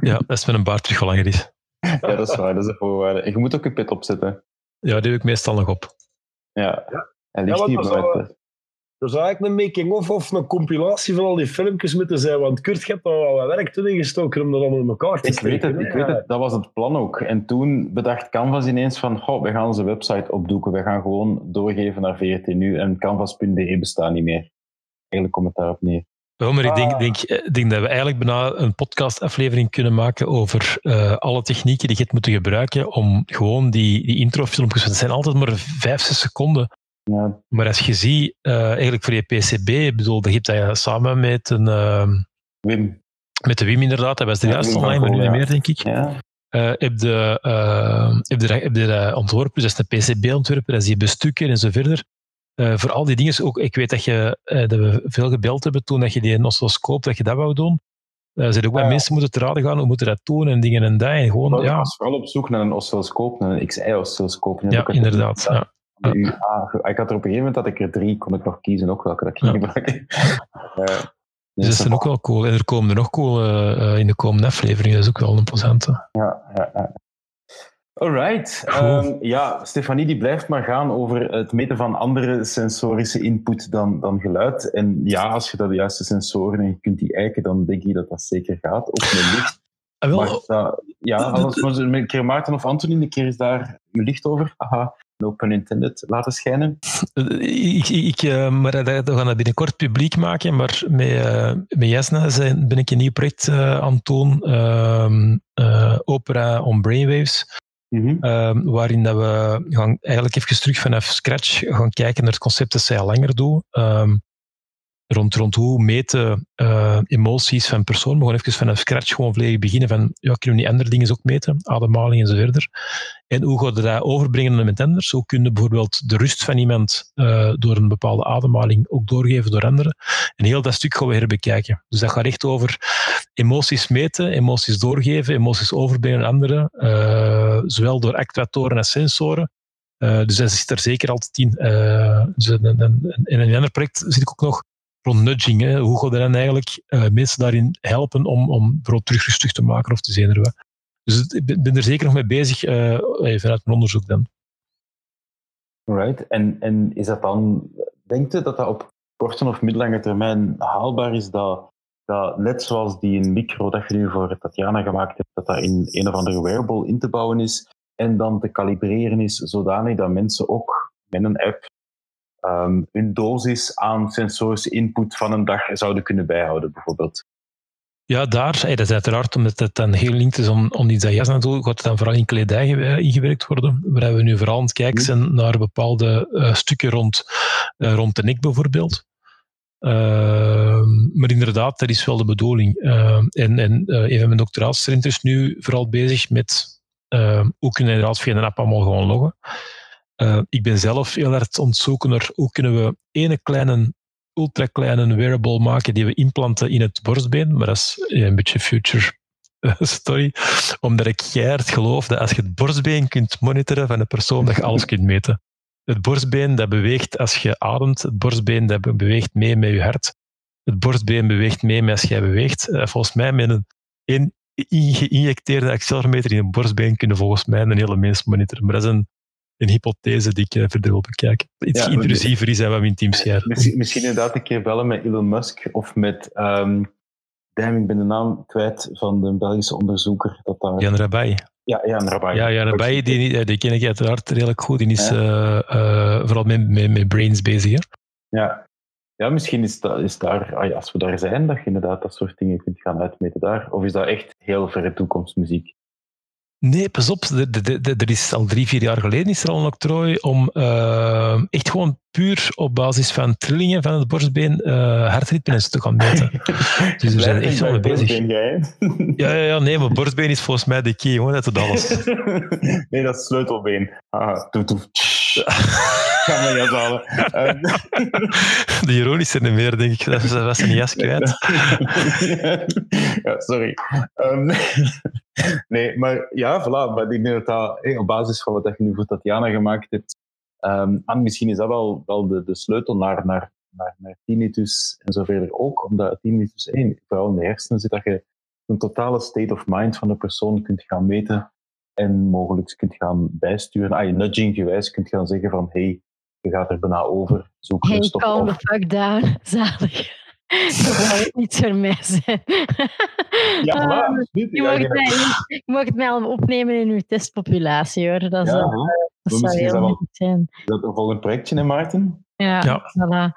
Ja, dat is met een baard terug wel langer is. Ja, dat is waar. Dat is een voorwaarde. En je moet ook een pet opzetten. Ja, die heb ik meestal nog op. Ja. Ja. Hij ligt Ja, mij. zou- Er zou eigenlijk een making-of of een compilatie van al die filmpjes moeten zijn. Want Kurt, je hebt wel wat werk toe ingestoken om dat allemaal in elkaar te Ik weet steken. het, ik weet het. Dat was het plan ook. En toen bedacht Canvas ineens van, goh, we gaan onze website opdoeken. We gaan gewoon doorgeven naar VRT nu. En canvas.de bestaat niet meer. Eigenlijk komt het daarop neer. Ja, maar ik denk, Ah. denk, eh, denk dat we eigenlijk bijna een podcastaflevering kunnen maken over eh, alle technieken die je hebt moeten gebruiken om gewoon die, die introfilmpjes, want het zijn altijd maar vijf, zes seconden. Ja, Maar als je ziet, eh, eigenlijk voor je PCB, bedoel, dat heb je samen met, een, ehm, Wim. met de Wim inderdaad, dat was Wim van online, maar nu niet meer, denk ik. Ja, heb je eh, heb je dat- heb dat ontworpen, dus dat is een PCB-ontwerper, dat is die bestukken en zo verder. Eh, voor al die dingen, ook, ik weet dat, je, dat we veel gebeld hebben toen dat je die oscilloscoop, dat je dat wou doen. Uh, zijn ook bij Ah, ja. mensen moeten te raden gaan, hoe moeten dat doen en dingen en dat. En gewoon, ja, was vooral op zoek naar een oscilloscoop, naar een XI-oscilloscoop. Ja, inderdaad. Ja. de UA ge- Ik had er op een gegeven moment dat ik er drie kon ik nog kiezen, ook welke dat ik ging gebruiken. Ja. Dus dat is dan ook wel cool. En er komen er nog cool in de komende afleveringen, dat is ook wel een plezante. Ja, ja, ja. Alright. Ehm, ja, Stefanie die blijft maar gaan over het meten van andere sensorische input dan, dan geluid. En ja, als je dat de juiste sensoren en je kunt die eiken, dan denk ik dat dat zeker gaat. Ook met licht. Ah, wel, Maar dat- ja, als maar een keer Maarten of Antonie, een keer is daar uw licht over. Aha. no pun intended, laten schijnen. Ik, ik, uh, maar we gaan dat binnenkort publiek maken, maar met, uh, met Jasna zijn, ben ik een nieuw project aan het doen, uh, Opera on Brainwaves, mm -hmm. waarin dat we gaan eigenlijk even terug vanaf scratch gaan kijken naar het concept dat zij al langer doen. Um, rond, rond hoe meten uh, emoties van personen. We gaan even vanaf scratch gewoon volledig beginnen van, ja, kunnen we niet andere dingen ook meten? Ademhaling en zo verder. En hoe gaan we dat overbrengen met anders? Hoe kunnen bijvoorbeeld de rust van iemand uh, door een bepaalde ademhaling ook doorgeven door anderen? En heel dat stuk gaan we herbekijken. Dus dat gaat echt over emoties meten, emoties doorgeven, emoties overbrengen aan anderen, uh, zowel door actuatoren als sensoren. Uh, dus dat zit er zeker altijd in. Uh, dus in een ander project zit ik ook nog rond nudging. Hè. Hoe gaan we dan eigenlijk uh, mensen daarin helpen om, om bijvoorbeeld terug rustig te maken of te zenuwen? Dus ik ben er zeker nog mee bezig uh, vanuit mijn onderzoek dan. Right. En, en is dat dan, denkt u dat dat op korte of middellange termijn haalbaar is dat, dat net zoals die micro dat je nu voor Tatjana gemaakt hebt, dat dat in een of andere wearable in te bouwen is en dan te kalibreren is zodanig dat mensen ook met een app um, hun dosis aan sensorische input van een dag zouden kunnen bijhouden, bijvoorbeeld. Ja, daar, hey, dat is uiteraard omdat het dan heel linkt is om, om iets jas naartoe gaat het dan vooral in kledij ingewerkt worden. Waar we nu vooral aan het kijken zijn naar bepaalde uh, stukken rond, uh, rond de nek bijvoorbeeld. Uh, maar inderdaad, dat is wel de bedoeling. en en een van mijn doctoraalstudenten is nu vooral bezig met hoe kunnen inderdaad via een app allemaal gewoon loggen. Ik ben zelf heel erg aan het zoeken naar hoe kunnen we ene kleine, ultra kleine wearable maken die we implanten in het borstbeen. Maar dat is een beetje future eh, story. Omdat ik keihard geloof dat als je het borstbeen kunt monitoren van een persoon, dat je alles kunt meten. Het borstbeen dat beweegt als je ademt. Het borstbeen dat beweegt mee met je hart. Het borstbeen beweegt mee met als jij beweegt. Uh, volgens mij met een, een geïnjecteerde accelerometer in een borstbeen kunnen volgens mij een hele mens monitoren. Maar dat is een een hypothese die ik uh, verder wil bekijken. Iets ja, intrusiever is dan wat we in Teams. Misschien, misschien inderdaad een keer bellen met Elon Musk of met... Um, damn, ik ben de naam kwijt van de Belgische onderzoeker. Dat daar... Jan Rabai. Ja, Jan Rabai. Ja, Jan Rabai, die, eh, die ken ik uiteraard redelijk goed. Die is ja. uh, uh, vooral met, met, met brains bezig. Hè? Ja. ja, misschien is, dat, is daar, als we daar zijn, dat je inderdaad dat soort dingen kunt gaan uitmeten daar. Of is dat echt heel verre toekomstmuziek? Nee, pas op. Er is al drie, vier jaar geleden is er al een octrooi om uh, echt gewoon puur op basis van trillingen van het borstbeen uh, hartritme te gaan meten. dus we zijn echt wel mee bezig. ja, ja, ja, nee, maar borstbeen is volgens mij de key, hoor. Dat is alles. nee, dat is sleutelbeen. Ah. Ga maar jas halen. de ironische er meer, denk ik. Dat was een jas kwijt. ja, sorry. Um, nee, maar ja, voilà. Maar ik denk dat dat hey, op basis van wat je nu voor Tatjana gemaakt hebt, um, en misschien is dat wel, wel de, de sleutel naar, naar, naar, naar tinnitus en zo verder ook, omdat tinnitus hey, vooral in de hersenen zit, dat je een totale state of mind van de persoon kunt gaan meten en mogelijk kunt gaan bijsturen. Ah, je nudging gewijs kunt gaan zeggen van hey, je gaat er bijna over, zoek hey, calm the fuck down, zalig. Dat zou iets voor mij zijn. Ja, maar, uh, je, mag het mij, je mag het mij al opnemen in uw testpopulatie, hoor. Dat, is, ja, uh, dat zou heel goed zijn. Is dat een volgend projectje, hè, Maarten? Ja, ja. Voilà.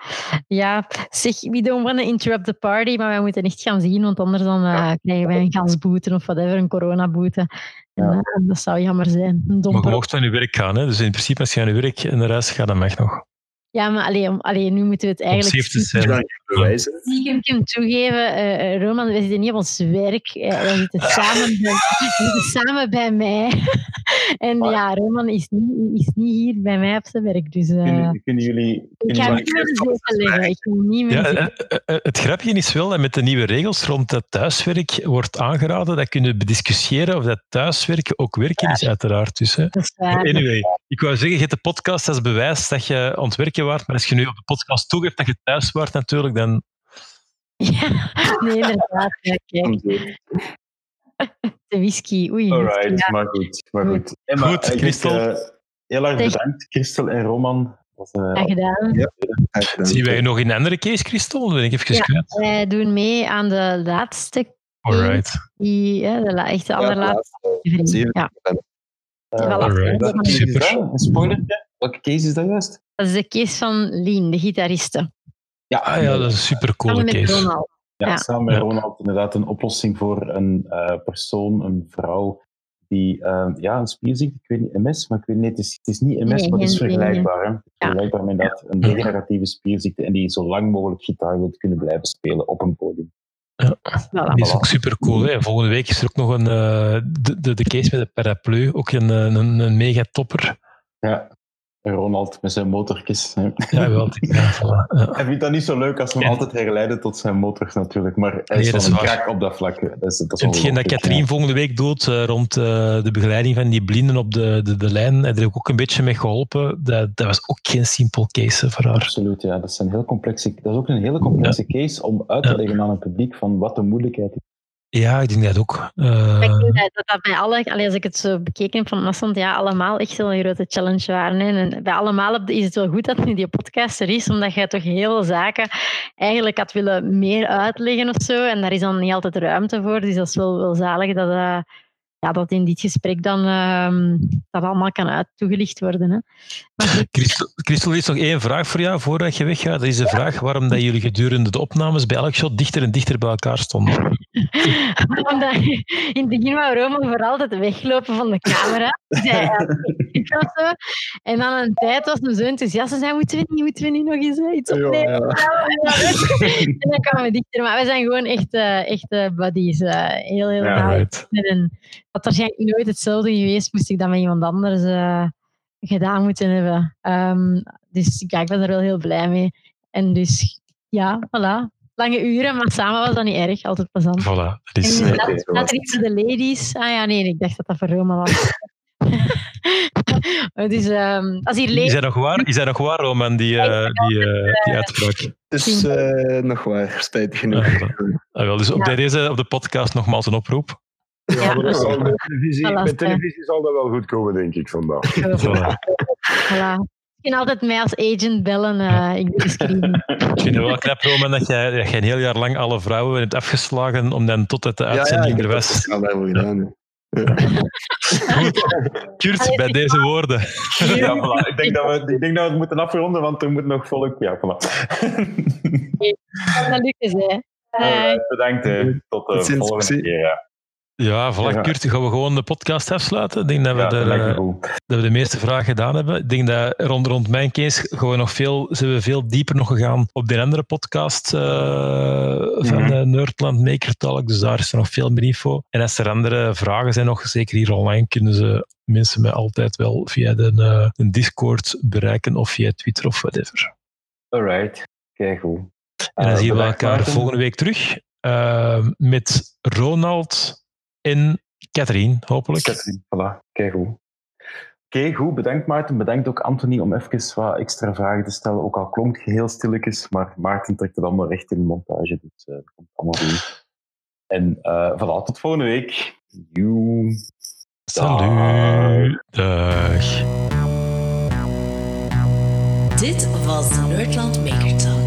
ja, zeg, we don't want to interrupt the party, maar wij moeten echt gaan zien, want anders dan, uh, ja. krijgen wij een gasboete of whatever, een coronaboete. Ja. En, uh, dat zou jammer zijn. maar je mocht aan je werk gaan, hè? dus in principe als je aan je werk en naar huis gaat, dan mag nog. Ja, maar alleen, alleen nu moeten we het eigenlijk... bewijzen. Ik kan toegeven, uh, Roman, we zitten niet op ons werk. Uh, we, zitten samen bij, we zitten samen bij mij. en maar, ja, Roman is niet, is niet hier bij mij op zijn werk. Dus, uh, kunnen, kunnen jullie... ik ga niet meer. Ik niet meer ja, het grapje is wel dat met de nieuwe regels rond het thuiswerk wordt aangeraden dat kunnen bediscussiëren of dat thuiswerken ook werken ja. is, uiteraard. Dus, hè. Anyway, ik wou zeggen, je hebt de podcast als bewijs dat je aan het werken waard, maar als je nu op de podcast toegeeft dat je thuis waart natuurlijk, dan... Ja, nee, inderdaad. Ja, kijk. De whisky, oei. Alright, ja. maar goed. Maar goed, Emma, goed Christel. Uh, heel erg bedankt, Christel en Roman. Was, uh, Graag gedaan. Ja, Zien wij nog in een andere case, Christel? Ben ik even ja, kwijt. wij doen mee aan de laatste Alright. Die, ja, de allerlaatste. Ja, ja. Uh, Alright. Super. Een spoilertje? Welke case is dat juist? Dat is de case van Lien, de gitariste. Ja, Ah ja, dat is een super coole Samen met case. Ronald. Ja, Ja. samen met Ja. Ronald inderdaad een oplossing voor een eh, persoon, een vrouw, die eh, ja, een spierziekte, ik weet niet MS, maar ik weet niet, het is, het is niet MS, Nee, maar het is vergelijkbaar. Hè? Vergelijkbaar met dat, een Ja. degeneratieve spierziekte en die zo lang mogelijk gitaar wil kunnen blijven spelen op een podium. Voilà. Die is ook super cool. Hè. Volgende week is er ook nog een, eh, de, de, de case met de paraplu, ook een, een, een mega topper. Ja, Ronald met zijn motorkjes. hè. Ja, wel. Ja, voilà. ja. Hij vindt dat niet zo leuk als we hem altijd herleiden tot zijn motor natuurlijk, maar hij Nee, is wel is een op dat vlak. Dat is, dat is hetgeen dat Katrien ja. volgende week doet eh, rond eh, de begeleiding van die blinden op de, de, de lijn, heb ik ook een beetje mee geholpen. Dat, dat was ook geen simpel case voor haar. Absoluut, ja. Dat, zijn heel complexe, dat is ook een hele complexe case om uit te Ja. leggen aan een publiek van wat de moeilijkheid is. Ja, ik denk dat ook. Eh, Ik denk dat dat, dat bij alle, als ik het zo bekeken heb van afstand, ja, allemaal echt wel een grote challenge waren. Hè. En bij allemaal is het wel goed dat nu die podcast er is, omdat je toch heel veel zaken eigenlijk had willen meer uitleggen of zo. En daar is dan niet altijd ruimte voor. Dus dat is wel, wel zalig dat, eh, ja, dat in dit gesprek dan ehm, dat allemaal kan uit toegelicht worden. Hè. Maar Christel, Christel, er is nog één vraag voor jou voordat je weggaat. Dat is de vraag waarom dat jullie gedurende de opnames bij elk shot dichter en dichter bij elkaar stonden. Omdat in het begin wou Rome voor altijd weglopen van de camera. Zo. En dan een tijd was hij zo enthousiast. Ze zei, moeten we niet, moeten we niet nog eens iets Ja, opnemen? ja. En dan kwamen we dichter. Maar we zijn gewoon echt, eh, echt eh, buddies. eh, heel, heel Ja. Right. Had waarschijnlijk nooit hetzelfde geweest, moest ik dat met iemand anders eh, gedaan moeten hebben. Ehm, dus ja, ik ben er wel heel blij mee. En dus, ja, voilà. Lange uren, maar samen was dat niet erg. Altijd plezant. Voilà. Dat is, En eh, staat er iets voor de ladies? Ah ja, nee, ik dacht dat dat voor Roma was. Maar dus, ehm, als hier is, dat nog waar? is dat nog waar, Roman, die, eh, die, eh, die uitspraak? Eh, nog waar, spijtig genoeg. Ah. Ah, wel, dus op Ja. deze op de podcast nogmaals een oproep. Ja, Ja, maar dat zal met, televisie, Voilà, met televisie zal dat wel goed komen, denk ik, vandaag. Voilà. Voilà. Kan altijd mij als agent bellen. eh ik de screening. Ik vind het wel knap, Roman, dat jij, dat jij een heel jaar lang alle vrouwen hebt afgeslagen om dan tot het de Ja, ja, uitzending ik er heb dat was. speciaal daarvoor gedaan. hè. Kurt, bij deze woorden. Ja, voilà. ik, denk dat we, ik denk dat we het moeten afronden, want er moet nog volk. Ja, voilà. Dat lukt dus, hè. Eh, bedankt, hè. tot de volgende keer. Ja, Ja, voilà, Ja. Kurt, gaan we gewoon de podcast afsluiten. Ik denk dat we, ja, dat we de meeste vragen gedaan hebben. Ik denk dat rond, rond mijn case gaan we nog veel, zijn we veel dieper nog gegaan op de andere podcast eh, van Mhm. eh, Nerdland Maker Talk. Dus daar is er nog veel meer info. En als er andere vragen zijn nog, zeker hier online, kunnen ze mensen mij altijd wel via de, eh, een Discord bereiken of via Twitter of whatever. Alright, kijk goed. En dan Eh, zien we elkaar volgende week terug met Ronald en Catherine, hopelijk. Catherine, voilà, kijk goed. Oké, goed. Bedankt Maarten. Bedankt ook Anthony om even wat extra vragen te stellen. Ook al klonk je heel stilletjes, maar Maarten trekt het allemaal recht in de montage. Dus eh, dat komt allemaal goed. En eh voilà, tot volgende week. Joe. Salut. Dag. Dit was de Nerdland Maker Talk.